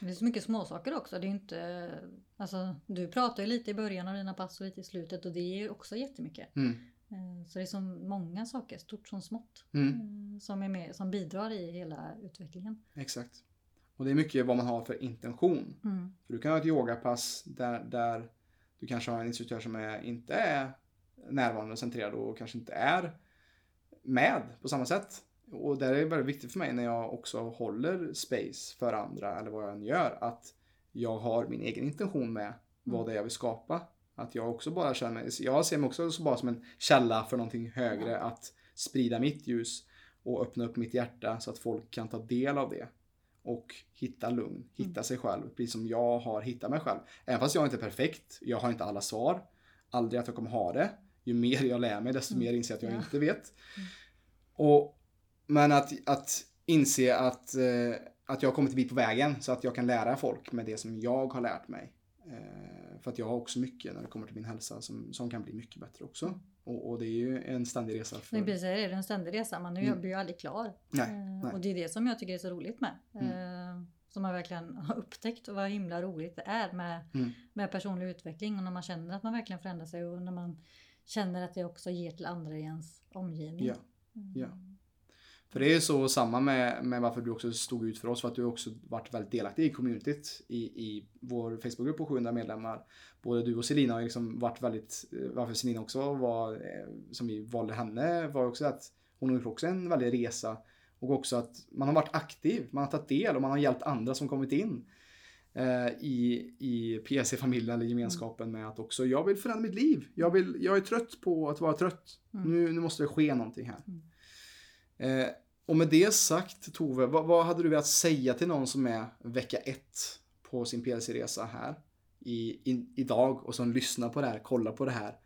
Det är så mycket småsaker också. Det är inte, alltså, du pratar ju lite i början av dina pass och lite i slutet och det är ju också jättemycket. Mm. Eh, Så det är så många saker, stort som smått, Mm. eh, som, är med, som bidrar i hela utvecklingen. Exakt. Och det är mycket vad man har för intention. Mm. För du kan ha ett yogapass där, där du kanske har en instruktör som är, inte är närvarande och centrerad och kanske inte är med på samma sätt. Och där är det väldigt viktigt för mig när jag också håller space för andra eller vad jag än gör att jag har min egen intention med vad det är jag vill skapa. Att jag också bara känner mig, jag ser mig också så bara som en källa för någonting högre att sprida mitt ljus och öppna upp mitt hjärta så att folk kan ta del av det och hitta lugn, hitta Mm. sig själv, precis som jag har hittat mig själv. Även fast jag inte är perfekt, jag har inte alla svar, aldrig att jag kommer ha det. Ju mer jag lär mig, desto Mm. mer inser jag att jag Ja. inte vet. Mm. Och, men att, att inse att, eh, att jag har kommit en bit på vägen så att jag kan lära folk med det som jag har lärt mig. Eh, för att jag har också mycket när det kommer till min hälsa som, som kan bli mycket bättre också. Och, och det är ju en ständig resa. För, Men precis, det är en ständig resa. Man Mm. blir ju aldrig klar. Nej, Eh, nej. Och det är det som jag tycker är så roligt med. Mm. Eh, Som man verkligen har upptäckt och vad himla roligt det är med, Mm. med personlig utveckling. Och när man känner att man verkligen förändrar sig och när man känner att det också ger till andra i ens omgivning. Ja. Mm. ja. För det är ju så samma med, med varför du också stod ut för oss, för att du också varit väldigt delaktig i communityt i, i vår Facebookgrupp på 700 medlemmar. Både du och Selina har liksom varit väldigt, eh, varför Selina också var, eh, som vi valde henne, var också att hon har gjort också en väldig resa. Och också att man har varit aktiv, man har tagit del och man har hjälpt andra som kommit in eh, i, i PC-familjen eller gemenskapen med att också jag vill förändra mitt liv. Jag, vill, jag är trött på att vara trött. Mm. Nu, nu måste det ske någonting här. Mm. Eh, och med det sagt Tove, vad, vad hade du velat säga till någon som är vecka ett på sin PLC-resa här i, i, idag och som lyssnar på det här, kollar på det här.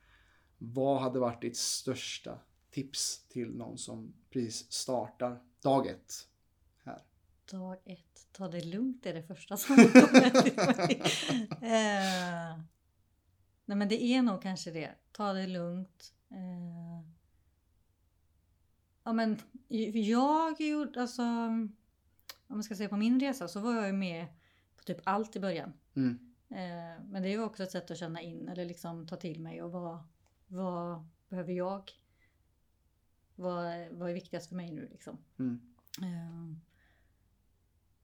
Vad hade varit ditt största tips till någon som precis startar dag ett här? Dag ett, ta det lugnt är det första som kommer till mig. <laughs> Eh, nej men det är nog kanske det. Ta det lugnt. Eh, ja men jag gjorde, alltså om man ska säga på min resa så var jag ju med på typ allt i början. Mm. Eh, men det är också ett sätt att känna in eller liksom ta till mig och vad, vad behöver jag? Vad, vad är viktigast för mig nu liksom? Mm. Eh,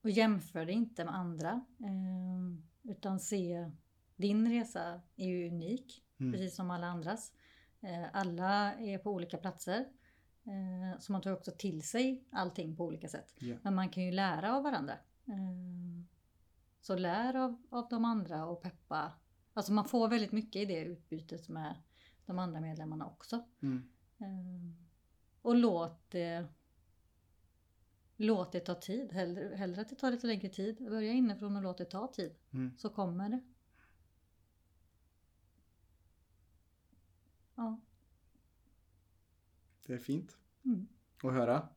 och jämför det inte med andra. eh, utan se, din resa är ju unik. Mm. precis som alla andras. Alla är på olika platser. Eh, så man tar också till sig allting på olika sätt. Ja. Men man kan ju lära av varandra. Eh, så lär av, av de andra och peppa. Alltså man får väldigt mycket i det utbytet med de andra medlemmarna också. Mm. Eh, och låt det, låt det ta tid. Hellre, hellre att det tar lite längre tid. Börja inifrån och låt det ta tid. Mm. Så kommer det. Ja. Det är fint Mm. att höra.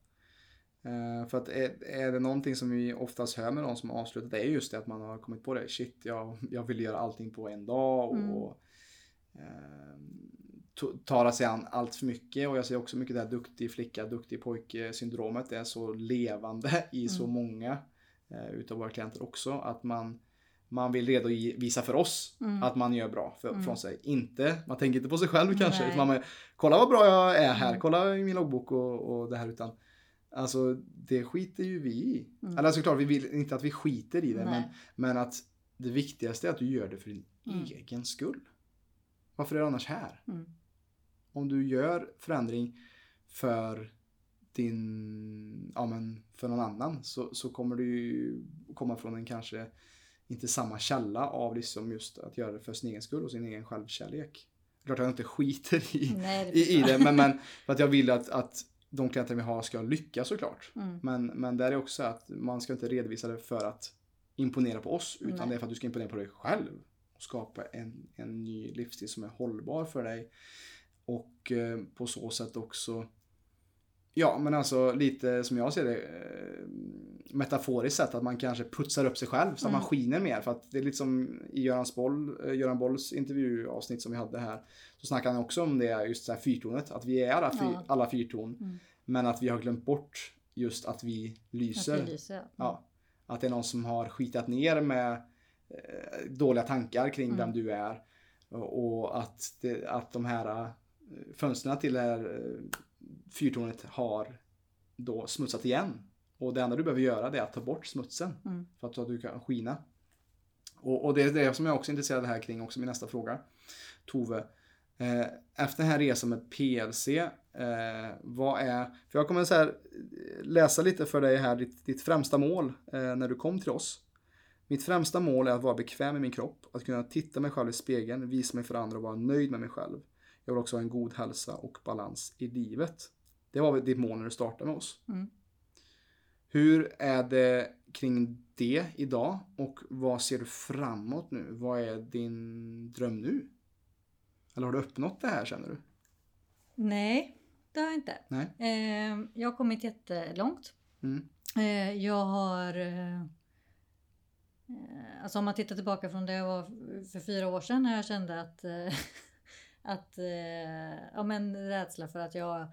Eh, för att är, är det någonting som vi oftast hör med någon som har avslutat, det är just det att man har kommit på det. Shit, jag, jag vill göra allting på en dag och Mm. eh, tar sig an allt för mycket. Och jag ser också mycket det här duktig flicka, duktig pojke syndromet. Det är så levande i så Mm. många eh, utav våra klienter också. Att man, man vill redovisa för oss Mm. att man gör bra för, Mm. från sig. Inte, man tänker inte på sig själv kanske. Nej. Utan man, kolla vad bra jag är här, Mm. kolla i min loggbok och, och det här. Utan Alltså det skiter ju vi i. Mm. Eller såklart, vi vill inte att vi skiter i det. Men, men att det viktigaste är att du gör det för din Mm. egen skull. Varför är du annars här? Mm. Om du gör förändring för din, ja men för någon annan så, så kommer du ju komma från en kanske inte samma källa av liksom just att göra det för sin egen skull och sin egen självkärlek. Klart jag inte skiter i, Nej, i, i förstår det men, men för att jag vill att, att de klienter vi har ska lyckas såklart. Mm. Men, men där är också att man ska inte redovisa det för att imponera på oss utan Nej. det är för att du ska imponera på dig själv. Och skapa en, en ny livsstil som är hållbar för dig. Och eh, på så sätt också Ja men alltså lite som jag ser det eh, metaforiskt sett att man kanske putsar upp sig själv så att man Mm. skiner mer. För att det är lite som i Görans Boll, eh, Göran Bolls intervjuavsnitt som vi hade här. Så snackar han också om det just det här fyrtornet. Att vi är alla, fyr, Ja. alla fyrtorn. Mm. Men att vi har glömt bort just att vi lyser. Att vi lyser, ja. Ja. Att det är någon som har skitat ner med eh, dåliga tankar kring Mm. vem du är. Och, att, det, att de här fönstren till det här fyrtornet har då smutsat igen. Och det enda du behöver göra det är att ta bort smutsen. Mm. För att, du kan skina. Och, och det är det som jag också är intresserad här kring också min nästa fråga. Tove. Eh, efter den här resan med PLC. Eh, vad är, för jag kommer så här eh, läsa lite för dig här ditt, ditt främsta mål eh, när du kom till oss. Mitt främsta mål är att vara bekväm i min kropp, att kunna titta mig själv i spegeln, visa mig för andra och vara nöjd med mig själv. Jag vill också ha en god hälsa och balans i livet. Det var ditt mål när du startade med oss. Mm. Hur är det kring det idag och vad ser du framåt nu? Vad är din dröm nu? Eller har du uppnått det här känner du? Nej, det har jag inte. Nej? Eh, jag har kommit jättelångt. Mm. Eh, jag har... Eh, alltså om man tittar tillbaka från det jag var för fyra år sedan när jag kände att... <laughs> Att eh, ja men rädsla för att jag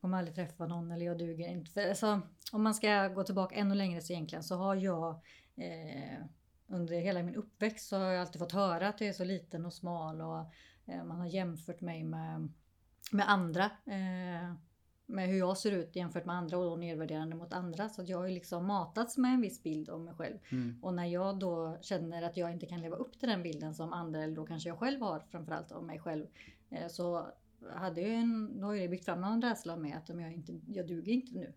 kommer aldrig träffa någon eller jag duger inte. För, alltså, om man ska gå tillbaka ännu längre så egentligen så har jag eh, under hela min uppväxt så har jag alltid fått höra att jag är så liten och smal och eh, man har jämfört mig med, med andra. Eh, med hur jag ser ut jämfört med andra och då nedvärderande mot andra. Så att jag har ju liksom matats med en viss bild om mig själv. Mm. Och när jag då känner att jag inte kan leva upp till den bilden som andra eller då kanske jag själv har framförallt av mig själv. eh, Så hade jag en, då har ju det byggt fram någon rädsla med att om jag, inte, jag duger inte nu.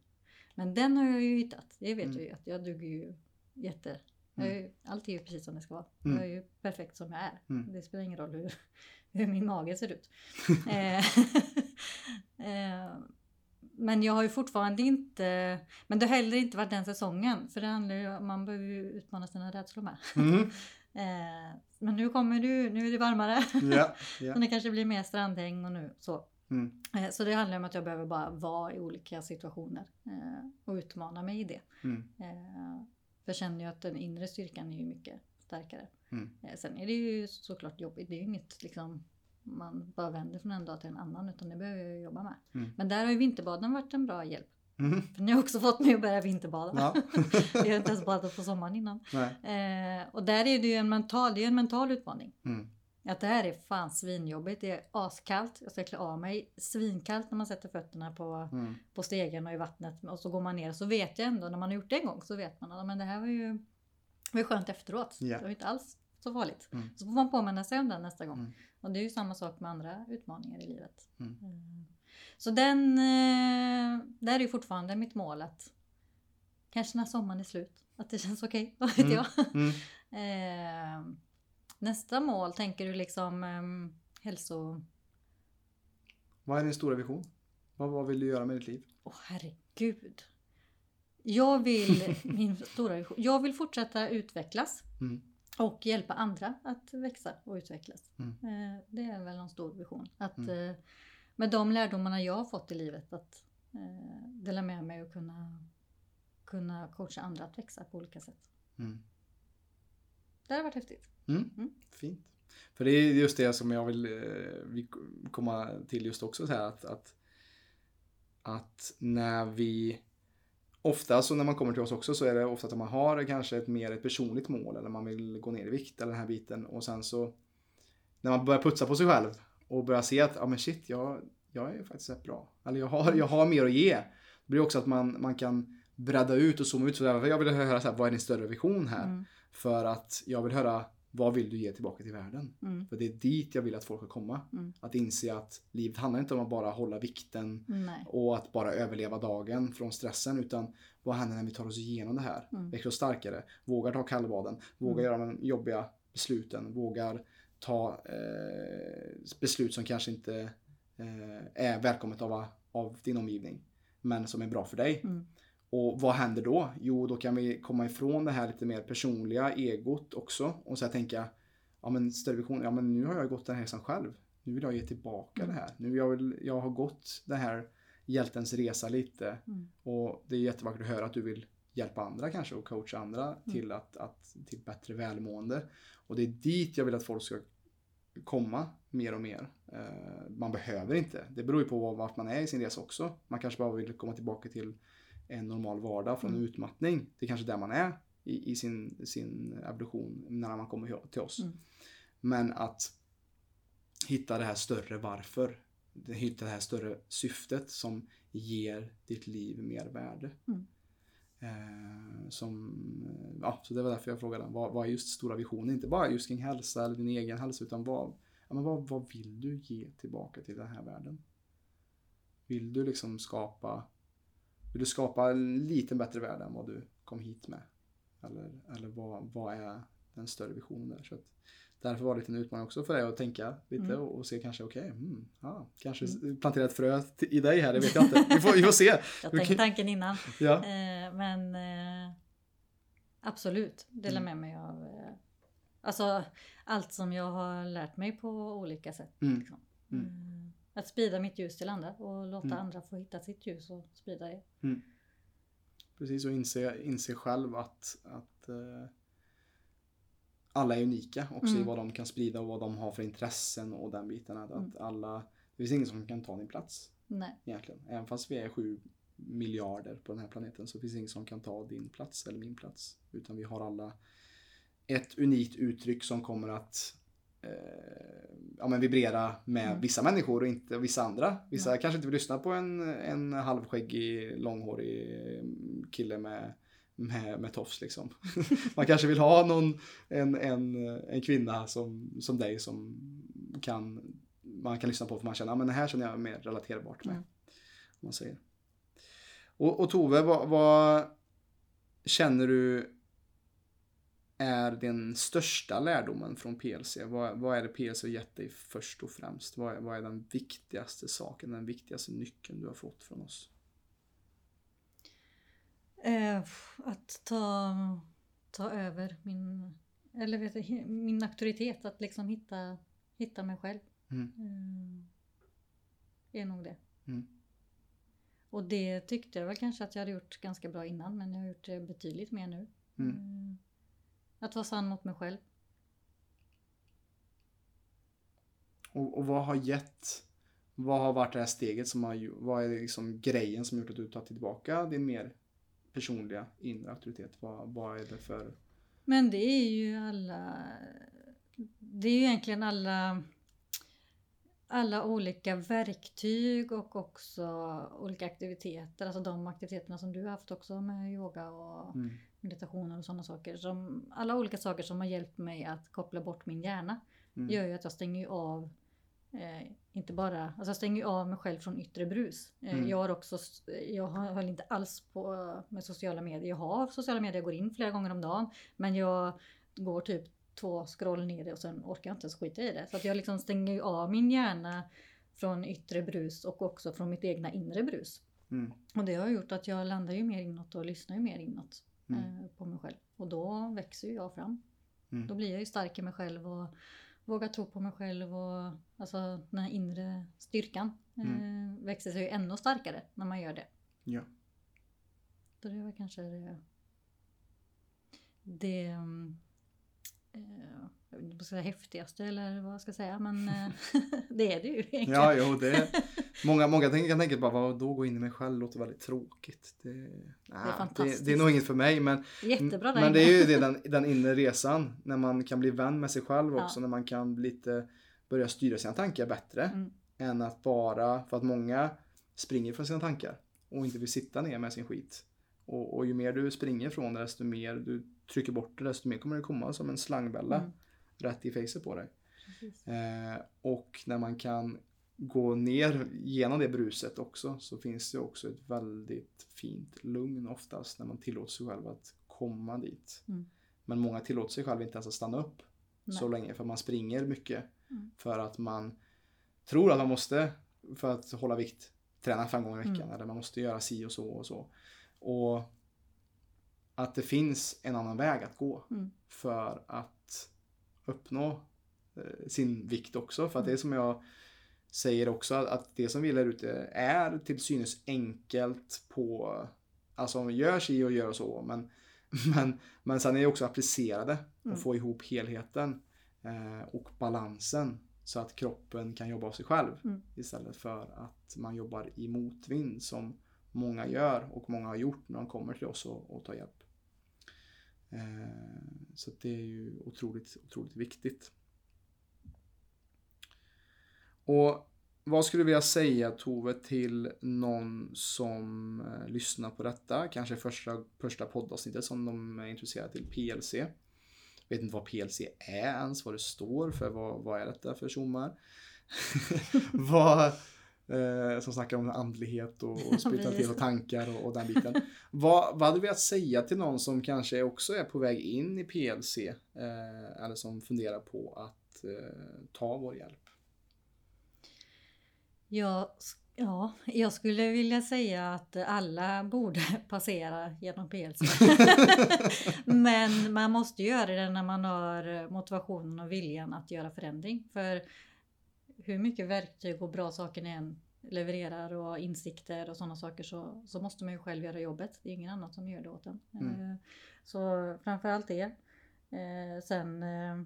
Men den har jag ju hittat. Det vet Mm. jag ju att jag duger ju jätte... Är, ju- allt är ju precis som det ska vara. Mm. Jag är ju perfekt som jag är. Mm. Det spelar ingen roll hur, <laughs> hur min mage ser ut. <laughs> Eh, <laughs> eh, men jag har ju fortfarande inte... Men det har heller inte varit den säsongen. För det handlar ju om man behöver ju utmana sina rädslor med. Mm. <laughs> Eh, men nu kommer du, nu är det varmare. Ja, ja. <laughs> Så det kanske blir mer strandhäng och nu så. Mm. Eh, så det handlar om att jag behöver bara vara i olika situationer. Eh, och utmana mig i det. Mm. För jag känner ju att den inre styrkan är ju mycket starkare. Mm. Sen är det ju såklart jobbigt. Det är ju inget liksom man bara vänder från en dag till en annan utan det behöver jag jobba med. Mm. Men där har ju vinterbaden varit en bra hjälp. Mm. För ni har också fått mig att börja vinterbada. Ja. <laughs> jag har inte ens badat på sommaren innan. Eh, och där är det ju en mental, det är en mental utmaning. Mm. Att det här är fan svinjobbigt. Det är askallt. Jag ska klä av mig. Svinkallt när man sätter fötterna på, Mm. på stegen och i vattnet. Och så går man ner. Så vet jag ändå, när man har gjort det en gång så vet man att men det här var ju, var ju skönt efteråt. Ja. Det var inte alls så farligt. Mm. Så får man påminna sig om den nästa gång. Mm. Och det är ju samma sak med andra utmaningar i livet. Mm. Eh, Så den, eh, där är ju fortfarande mitt mål att kanske när sommaren är slut, att det känns okej, <laughs> vad vet Mm. jag. Mm. <laughs> Eh, nästa mål, tänker du liksom eh, hälso... Vad är din stora vision? Vad, vad vill du göra med ditt liv? Åh herregud. Jag vill, <laughs> min stora vision, jag vill fortsätta utvecklas Mm. Och hjälpa andra att växa och utvecklas. Mm. Eh, det är väl en stor vision. Att Mm. eh, med de lärdomarna jag har fått i livet att eh, dela med mig och kunna, kunna coacha andra att växa på olika sätt. Mm. Det har varit häftigt. Mm. Mm. Fint. För det är just det som jag vill vi komma till just också så här att, att, att när vi Ofta så när man kommer till oss också så är det ofta att man har kanske ett mer ett personligt mål eller man vill gå ner i vikt eller den här biten och sen så när man börjar putsa på sig själv och börjar se att ja men shit jag, jag är faktiskt rätt bra. Eller jag har, jag har mer att ge. Det blir också att man, man kan bredda ut och zooma ut. Så där, jag vill höra så här, vad är din större vision här? Mm. För att jag vill höra vad vill du ge tillbaka till världen? Mm. För det är dit jag vill att folk ska komma. Mm. Att inse att livet handlar inte om att bara hålla vikten Nej. och att bara överleva dagen från stressen utan vad händer när vi tar oss igenom det här? Mm. Växer oss starkare, vågar ta kallbaden, vågar göra de jobbiga besluten, vågar ta eh, beslut som kanske inte eh, är välkommet av, av din omgivning men som är bra för dig. Och vad händer då? Jo, då kan vi komma ifrån det här lite mer personliga egot också och så tänka, ja men större vision, ja men nu har jag gått den här resan själv. Nu vill jag ge tillbaka Mm. det här. Nu jag, vill, jag har gått den här hjältens resa lite Mm. och det är jättevackert att höra att du vill hjälpa andra kanske och coacha andra Mm. till, att, att, till bättre välmående. Och det är dit jag vill att folk ska komma mer och mer. Eh, man behöver inte. Det beror ju på var- vart man är i sin resa också. Man kanske bara vill komma tillbaka till en normal vardag från Mm. utmattning. Det är kanske där man är i, i sin, sin evolution när man kommer till oss. Mm. Men att hitta det här större varför. Hitta det här större syftet som ger ditt liv mer värde. Mm. Eh, som, ja, så det var därför jag frågade vad, vad är just stora visioner? Inte bara just kring hälsa eller din egen hälsa utan vad, ja, men vad, vad vill du ge tillbaka till den här världen? Vill du liksom skapa vill du skapa en lite bättre värld än vad du kom hit med? Eller, eller vad, vad är den större visionen där? Så att, därför var det en utmaning också för dig att tänka lite Mm. och, och se kanske, okej, mm, ja, kanske plantera ett frö i dig här, det vet jag inte. Vi får, vi får se. Jag tänkte tanken innan. Ja. Eh, men eh, absolut, dela Mm. med mig av eh, alltså, allt som jag har lärt mig på olika sätt. Mm. Liksom. Mm. Att sprida mitt ljus till andra och låta Mm. andra få hitta sitt ljus och sprida det. Precis, och inse, inse själv att, att eh, alla är unika också i Mm. vad de kan sprida och vad de har för intressen och den biten. Att, Mm. att alla, det finns ingen som kan ta din plats Nej. egentligen. Även fast vi är sju miljarder på den här planeten så finns det ingen som kan ta din plats eller min plats. Utan vi har alla ett unikt uttryck som kommer att ja, men vibrera med Mm. vissa människor och inte vissa andra. Vissa Nej. kanske inte vill lyssna på en, en halvskäggig, långhårig kille med, med, med tofs liksom. <laughs> Man kanske vill ha någon, en, en, en kvinna som, som dig som kan, man kan lyssna på för man känner att men det här känner jag mer relaterbart med. Mm. Man säger. Och, och Tove, vad, vad känner du är den största lärdomen från PLC? Vad, vad är det PLC har gett dig först och främst? Vad, är- vad är den viktigaste saken, den viktigaste nyckeln du har fått från oss? Eh, att ta, ta över min, eller vet du, min auktoritet, att liksom hitta, hitta mig själv. Mm. Eh, är nog det. Mm. Och det tyckte jag väl kanske att jag hade gjort ganska bra innan men jag har gjort det betydligt mer nu. Mm. Att vara sann mot mig själv. Och, och vad har gett, vad har varit det här steget som har, vad är liksom grejen som gjort att du tagit tillbaka din mer personliga inre auktoritet? Vad, vad är det för, Men det är ju alla... Det är ju egentligen alla... alla olika verktyg och också olika aktiviteter. Alltså de aktiviteterna som du har haft också med yoga och Mm. Meditationer och sådana saker. Som, alla olika saker som har hjälpt mig att koppla bort min hjärna Mm. gör ju att jag stänger av eh, inte bara, alltså jag stänger ju av mig själv från yttre brus. Eh, Mm. Jag har också, jag höll inte alls på med sociala medier. Jag har sociala medier, jag går in flera gånger om dagen. Men jag går typ två scroll ner det och sen orkar jag inte ens skita i det. Så att jag liksom stänger ju av min hjärna från yttre brus och också från mitt egna inre brus. Mm. Och det har gjort att jag landar ju mer inåt och lyssnar ju mer inåt Mm. eh, på mig själv. Och då växer ju jag fram. Mm. Då blir jag ju stark i mig själv och vågar tro på mig själv och alltså den här inre styrkan eh, växer sig ju ännu starkare när man gör det. Ja. Så det var kanske det, det mm, eh, säga häftigaste eller vad jag ska säga men eh, <laughs> det är det ju egentligen. Ja, jo, det många, många tänker, kan tänka bara, vad då gå in i mig själv låter väldigt tråkigt. Det, nej, det, fantastiskt. det är nog inget för mig, men, Jättebra men det är ju det, den, den inre resan. När man kan bli vän med sig själv Ja. också, när man kan lite börja styra sina tankar bättre. Mm. Än att bara, för att många springer från sina tankar och inte vill sitta ner med sin skit. Och, och ju mer du springer från det, desto mer du trycker bort det, desto mer kommer det komma som en slangbälla Mm. Rätt i facet på dig. Eh, och när man kan gå ner genom det bruset också så finns det också ett väldigt fint lugn oftast när man tillåter sig själv att komma dit. Mm. Men många tillåter sig själv inte ens att stanna upp så Nej. länge för man springer mycket. Mm. För att man tror att man måste, för att hålla vikt, träna fem gånger i veckan Mm. eller man måste göra si och så och så. Och att det finns en annan väg att gå Mm. för att uppnå eh, sin vikt också. För att det är Mm. som jag säger också att- det som vi lär ute är till synes enkelt på Alltså gör si och gör så men, <laughs> men, men sen är det också applicerade och Mm. få ihop helheten eh, och balansen så att kroppen kan jobba av sig själv Mm. istället för att man jobbar i motvind som många gör och många har gjort när de kommer till oss och, och tar hjälp. Eh, så det är ju otroligt, otroligt viktigt. Och vad skulle du vilja säga Tove till någon som eh, lyssnar på detta? Kanske första, första poddavsnittet som de är intresserade till PLC. Vet inte vad PLC är ens, vad det står för, vad, vad är detta för tjommar? <laughs> vad, eh, som snackar om andlighet och, och <laughs> spiritualitet och tankar och, och den biten. <laughs> vad, vad hade du velat säga till någon som kanske också är på väg in i PLC eh, eller som funderar på att eh, ta vår hjälp? Ja, ja, jag skulle vilja säga att alla borde <laughs> passera genom PLC. Men man måste göra det när man har motivationen och viljan att göra förändring. För hur mycket verktyg och bra saker ni än levererar och insikter och sådana saker så, så måste man ju själv göra jobbet. Det är ingen annan som gör det åt en. Mm. Eh, Så framförallt det. Eh, Sen, eh,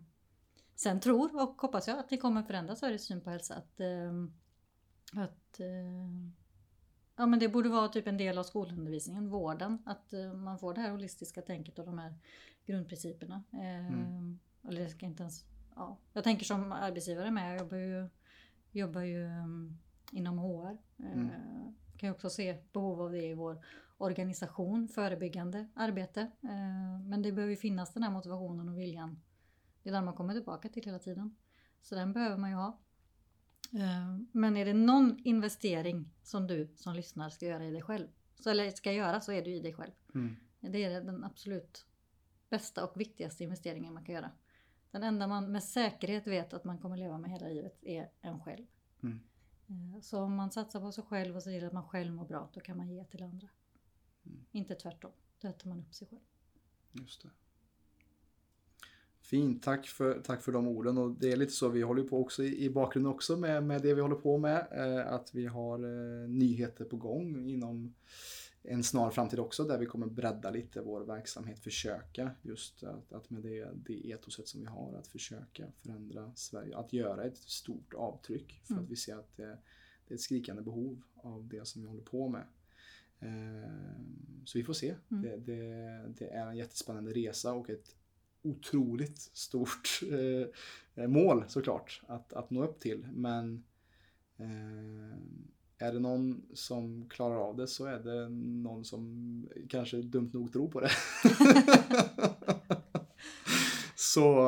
sen tror och hoppas jag att ni kommer förändra Sveriges syn på hälsa. Att, att ja, men det borde vara typ en del av skolundervisningen, vården. Att man får det här holistiska tänket och de här grundprinciperna. Mm. Eller det ska inte ens... Ja. Jag tänker som arbetsgivare med. Jag jobbar ju, jobbar ju um, inom HR. Eh, Mm. Kan ju också se behov av det i vår organisation, förebyggande arbete. Eh, men det behöver ju finnas den här motivationen och viljan. Det är den man kommer tillbaka till hela tiden. Så den behöver man ju ha. Eh, Men är det någon investering som du som lyssnar ska göra i dig själv, så, eller ska göra så är ju i dig själv. Mm. Det är den absolut bästa och viktigaste investeringen man kan göra. Den enda man med säkerhet vet att man kommer leva med hela livet är en själv. Mm. Eh, Så om man satsar på sig själv och ser till att man själv mår bra, då kan man ge till andra. Mm. Inte tvärtom. Då äter man upp sig själv. Just det. Fint, tack för, tack för de orden. Och det är lite så, vi håller på också i, i bakgrunden också med, med det vi håller på med. Eh, att vi har eh, nyheter på gång inom en snar framtid också där vi kommer bredda lite vår verksamhet, försöka just att, att med det, det etoset som vi har att försöka förändra Sverige, att göra ett stort avtryck för Mm. att vi ser att det, det är ett skrikande behov av det som vi håller på med. Eh, Så vi får se. Mm. Det, det, det är en jättespännande resa och ett otroligt stort eh, mål såklart att, att nå upp till. Men Eh, är det någon som klarar av det så är det någon som kanske dumt nog tror på det. <laughs> så...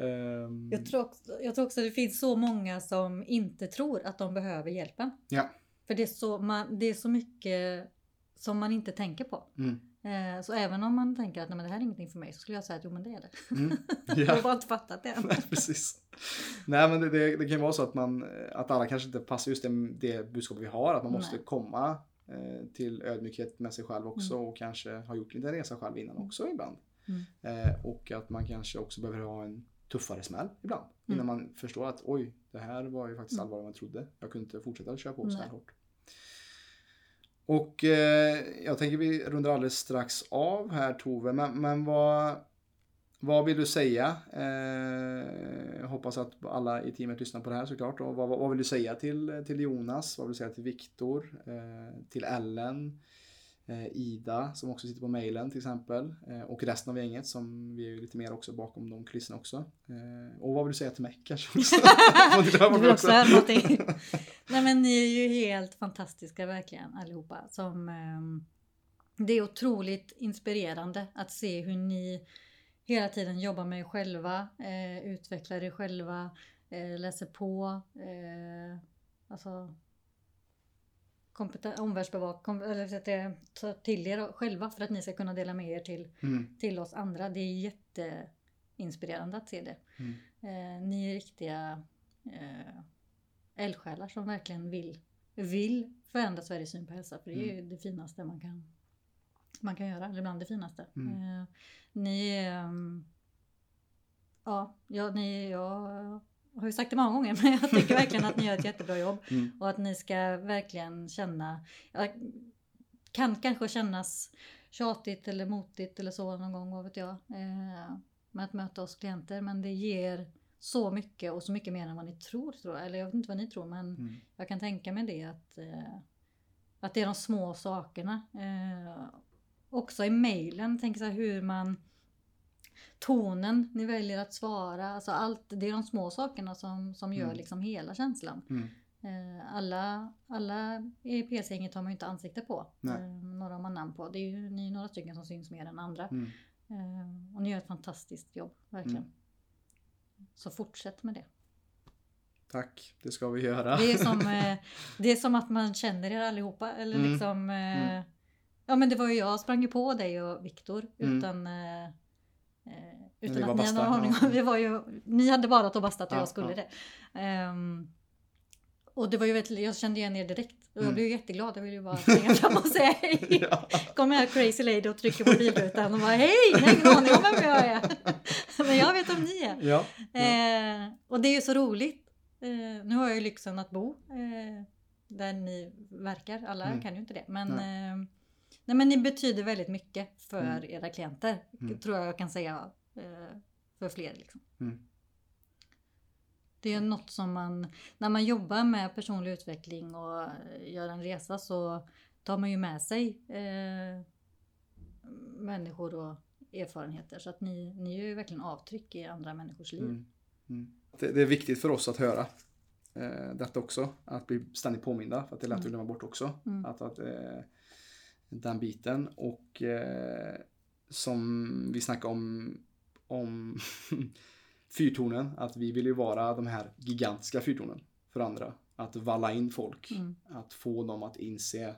ehm, Jag tror, också, jag tror också det finns så många som inte tror att de behöver hjälpen. Ja. För det är så, man, det är så mycket som man inte tänker på. Mm, Eh, så även om man tänker att Nej, men det här är ingenting för mig så skulle jag säga att jo men det är det. mm, <laughs> Jag har bara inte fattat det än. <laughs> Nej, precis. Nej, men det, det, det kan ju vara så att, man, att alla kanske inte passar just det, det budskap vi har. Att man måste Nej. komma eh, till ödmjukhet med sig själv också Mm. och kanske ha gjort lite resa själv innan också ibland. Mm. Eh, och att man kanske också behöver ha en tuffare smäll ibland. Innan man förstår att oj, det här var ju faktiskt Mm. allvarligare än jag trodde. Jag kunde inte fortsätta köra på så här hårt. Och eh, jag tänker vi rundar alldeles strax av här Tove, men, men vad, vad vill du säga? Eh, jag hoppas att alla i teamet lyssnar på det här såklart. Och vad, vad vill du säga till, till Jonas? Vad vill du säga till Viktor? Eh, till Ellen? Eh, Ida som också sitter på mejlen till exempel. Eh, och resten av gänget som vi är lite mer också bakom de kulisserna också. Eh, och vad vill du säga till mig kanske <laughs> Du vill också någonting. Nej men ni är ju helt fantastiska verkligen allihopa. Som, ehm, det är otroligt inspirerande att se hur ni hela tiden jobbar med er själva, utvecklar er själva, läser på. Alltså kompeten- omvärldsbevak, kom, eller så att det, ta till er själva för att ni ska kunna dela med er till, Mm, till oss andra. Det är jätteinspirerande att se det. mm, Eh, ni är riktiga eh, eldsjälar som verkligen vill, vill förändra Sveriges syn på hälsa. För det är ju det finaste man kan, man kan göra, eller bland det finaste. Mm. Eh, ni är... ehm, ja, ja, ni, jag har ju sagt det många gånger <laughs> men jag tycker verkligen att ni gör ett jättebra jobb. <laughs> mm, Och att ni ska verkligen känna, kan kanske kännas tjatigt eller motigt eller så någon gång, vad vet jag. Eh, med att möta oss klienter. Men det ger så mycket och så mycket mer än vad ni tror. tror jag. Eller jag vet inte vad ni tror men mm, jag kan tänka mig det att, eh, att det är de små sakerna. Eh, också i mejlen, tänk så här hur man Tonen ni väljer att svara, alltså allt, det är de små sakerna som, som gör Mm. liksom hela känslan. mm, Eh, Alla, alla i PC-gänget har man ju inte ansikte på. Nej. Eh, Några har man namn på. Det är ju ni är några stycken som syns mer än andra. mm. Eh, Och ni gör ett fantastiskt jobb, verkligen. Mm. Så fortsätt med det. Tack, det ska vi göra. Det är som, <laughs> det är som att man känner er allihopa. Eller Mm. liksom, Mm. Ja men det var ju jag sprang ju på dig och Viktor Mm. Utan eh, ni utan att ni hade någon aning om. <laughs> Vi var ju, ni hade badat och bastat och Ja, jag skulle ja. det. Ehm, och det var ju väldigt, jag kände igen er direkt. Och jag Mm. blev jätteglad. Jag ville ju bara springa fram och säga hej. <laughs> ja. Kommer här crazy lady och trycker på bilrutan och bara hej! Jag har ingen aning om vem jag är. <laughs> Men jag vet vem ni är. Ja. ja. Eh, och det är ju så roligt. Eh, nu har jag ju lyxen att bo eh, där ni verkar. Alla Mm. kan ju inte det. Men, eh, nej, men ni betyder väldigt mycket för Mm. era klienter. Mm. Tror jag jag kan säga eh, för fler. Liksom. Mm. Det är något som man, när man jobbar med personlig utveckling och gör en resa så tar man ju med sig eh, människor och erfarenheter. Så att ni, ni gör ju verkligen avtryck i andra människors liv. Mm. Mm. Det, det är viktigt för oss att höra eh, detta också. Att bli ständigt påminda. För att det är lätt att Mm. glömma bort också. Att, att, eh, den biten. Och eh, som vi snackade om, om <laughs> fyrtornen. Att vi vill ju vara de här gigantiska fyrtornen för andra. Att valla in folk. Mm. Att få dem att inse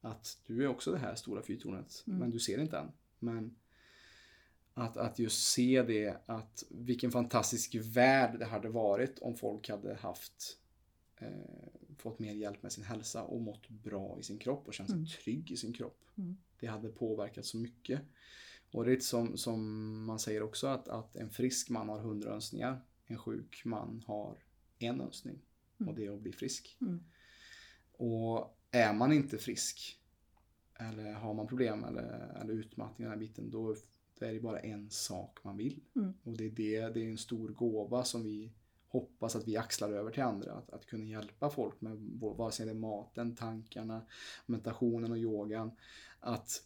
att du är också det här stora fyrtornet. Mm. Men du ser inte än. Men att, att just se det, att vilken fantastisk värld det hade varit om folk hade haft eh, fått mer hjälp med sin hälsa och mått bra i sin kropp och känt sig Mm. trygg i sin kropp. Mm. Det hade påverkat så mycket. Och det är lite som, som man säger också att, att en frisk man har hundra önskningar. En sjuk man har en önskning. Mm. Och det är att bli frisk. Mm. Och är man inte frisk eller har man problem eller, eller utmattning i den här biten då, då är det bara en sak man vill. Mm. Och det är, det, det är en stor gåva som vi hoppas att vi axlar över till andra. Att, att kunna hjälpa folk med vare sig det är maten, tankarna, meditationen och yogan. Att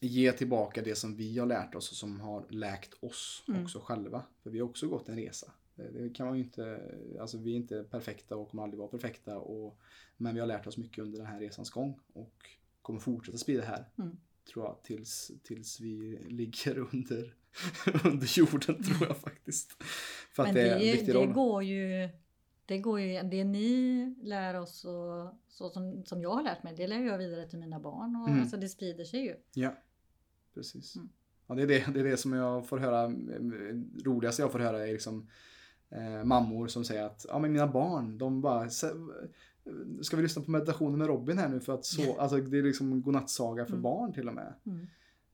ge tillbaka det som vi har lärt oss och som har läkt oss Mm. också själva. För vi har också gått en resa. Det, det kan man inte, alltså vi är inte perfekta och kommer aldrig vara perfekta. Och, men vi har lärt oss mycket under den här resans gång och kommer fortsätta sprida det här. Mm. Tror jag tills, tills vi <laughs> ligger under, <laughs> under jorden tror jag faktiskt. För att Men det det, är det går ju det, går ju, det ni lär oss och så som, som jag har lärt mig, det lär jag vidare till mina barn. Och, Mm. alltså, det sprider sig ju. Ja, precis. Mm. Ja, det, är det, det är det som jag får höra, roligaste jag får höra är liksom eh, mammor som säger att ja, men mina barn, de bara "Se- Ska vi lyssna på meditationen med Robin här nu för att så, alltså det är liksom godnattsaga för Mm. barn till och med. Mm.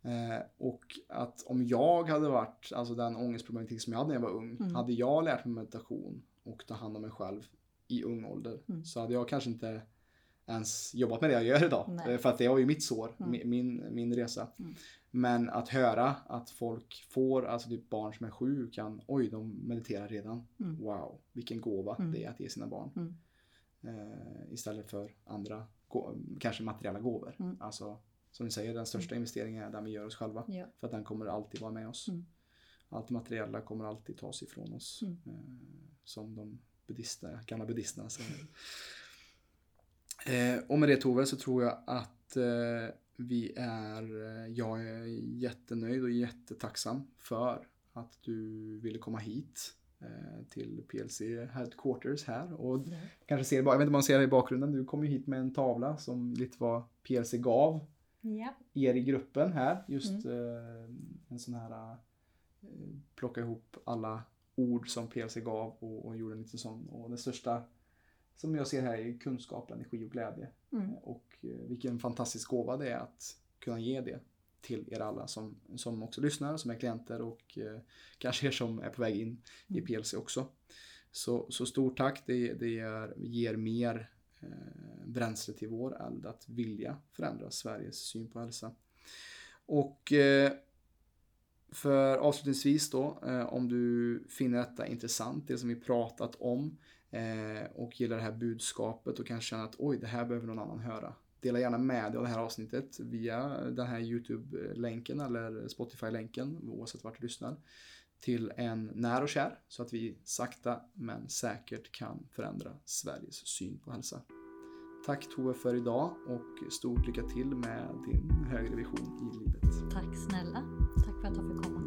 Eh, och att om jag hade varit, alltså den ångestproblematik som jag hade när jag var ung, Mm. hade jag lärt mig meditation och ta hand om mig själv i ung ålder Mm. så hade jag kanske inte ens jobbat med det jag gör idag. Nej. Eh, För att det var ju mitt sår, Mm. mi- min, min resa. Mm. Men att höra att folk får, alltså typ barn som är sju kan, oj de mediterar redan. Mm. Wow, vilken gåva Mm. det är att ge sina barn. Eh, istället för andra, kanske materiella gåvor. Alltså, som ni säger, den största investeringen är den vi gör oss själva. Ja. För att den kommer alltid vara med oss. Mm. Allt materiella kommer alltid tas ifrån oss. Mm. Eh, som de buddhister, gamla buddhisterna säger. Eh, och med det Tove så tror jag att eh, vi är, eh, jag är jättenöjd och jättetacksam för att du ville komma hit eh, till PLC Headquarters här. Och Ja. kanske ser, jag vet inte om man ser det i bakgrunden, du kom ju hit med en tavla som lite vad PLC gav Ja. er i gruppen här. Just eh, en sån här eh, plocka ihop alla ord som PLC gav och, och gjorde en liten sån. Och det största som jag ser här är kunskap, energi och glädje. Mm. Och eh, vilken fantastisk gåva det är att kunna ge det till er alla som, som också lyssnar, som är klienter och eh, kanske er som är på väg in i Mm. PLC också. Så, så stort tack, det, det ger, ger mer Eh, bränsle till vår eld att vilja förändra Sveriges syn på hälsa. Och eh, för avslutningsvis då, eh, om du finner detta intressant, det som vi pratat om och gillar det här budskapet och kanske känner att oj, det här behöver någon annan höra. Dela gärna med dig av det här avsnittet via den här YouTube-länken eller Spotify-länken, oavsett vart du lyssnar, till en när och kär så att vi sakta men säkert kan förändra Sveriges syn på hälsa. Tack Tove för idag och stort lycka till med din högre vision i livet. Tack snälla. Tack för att jag fick komma.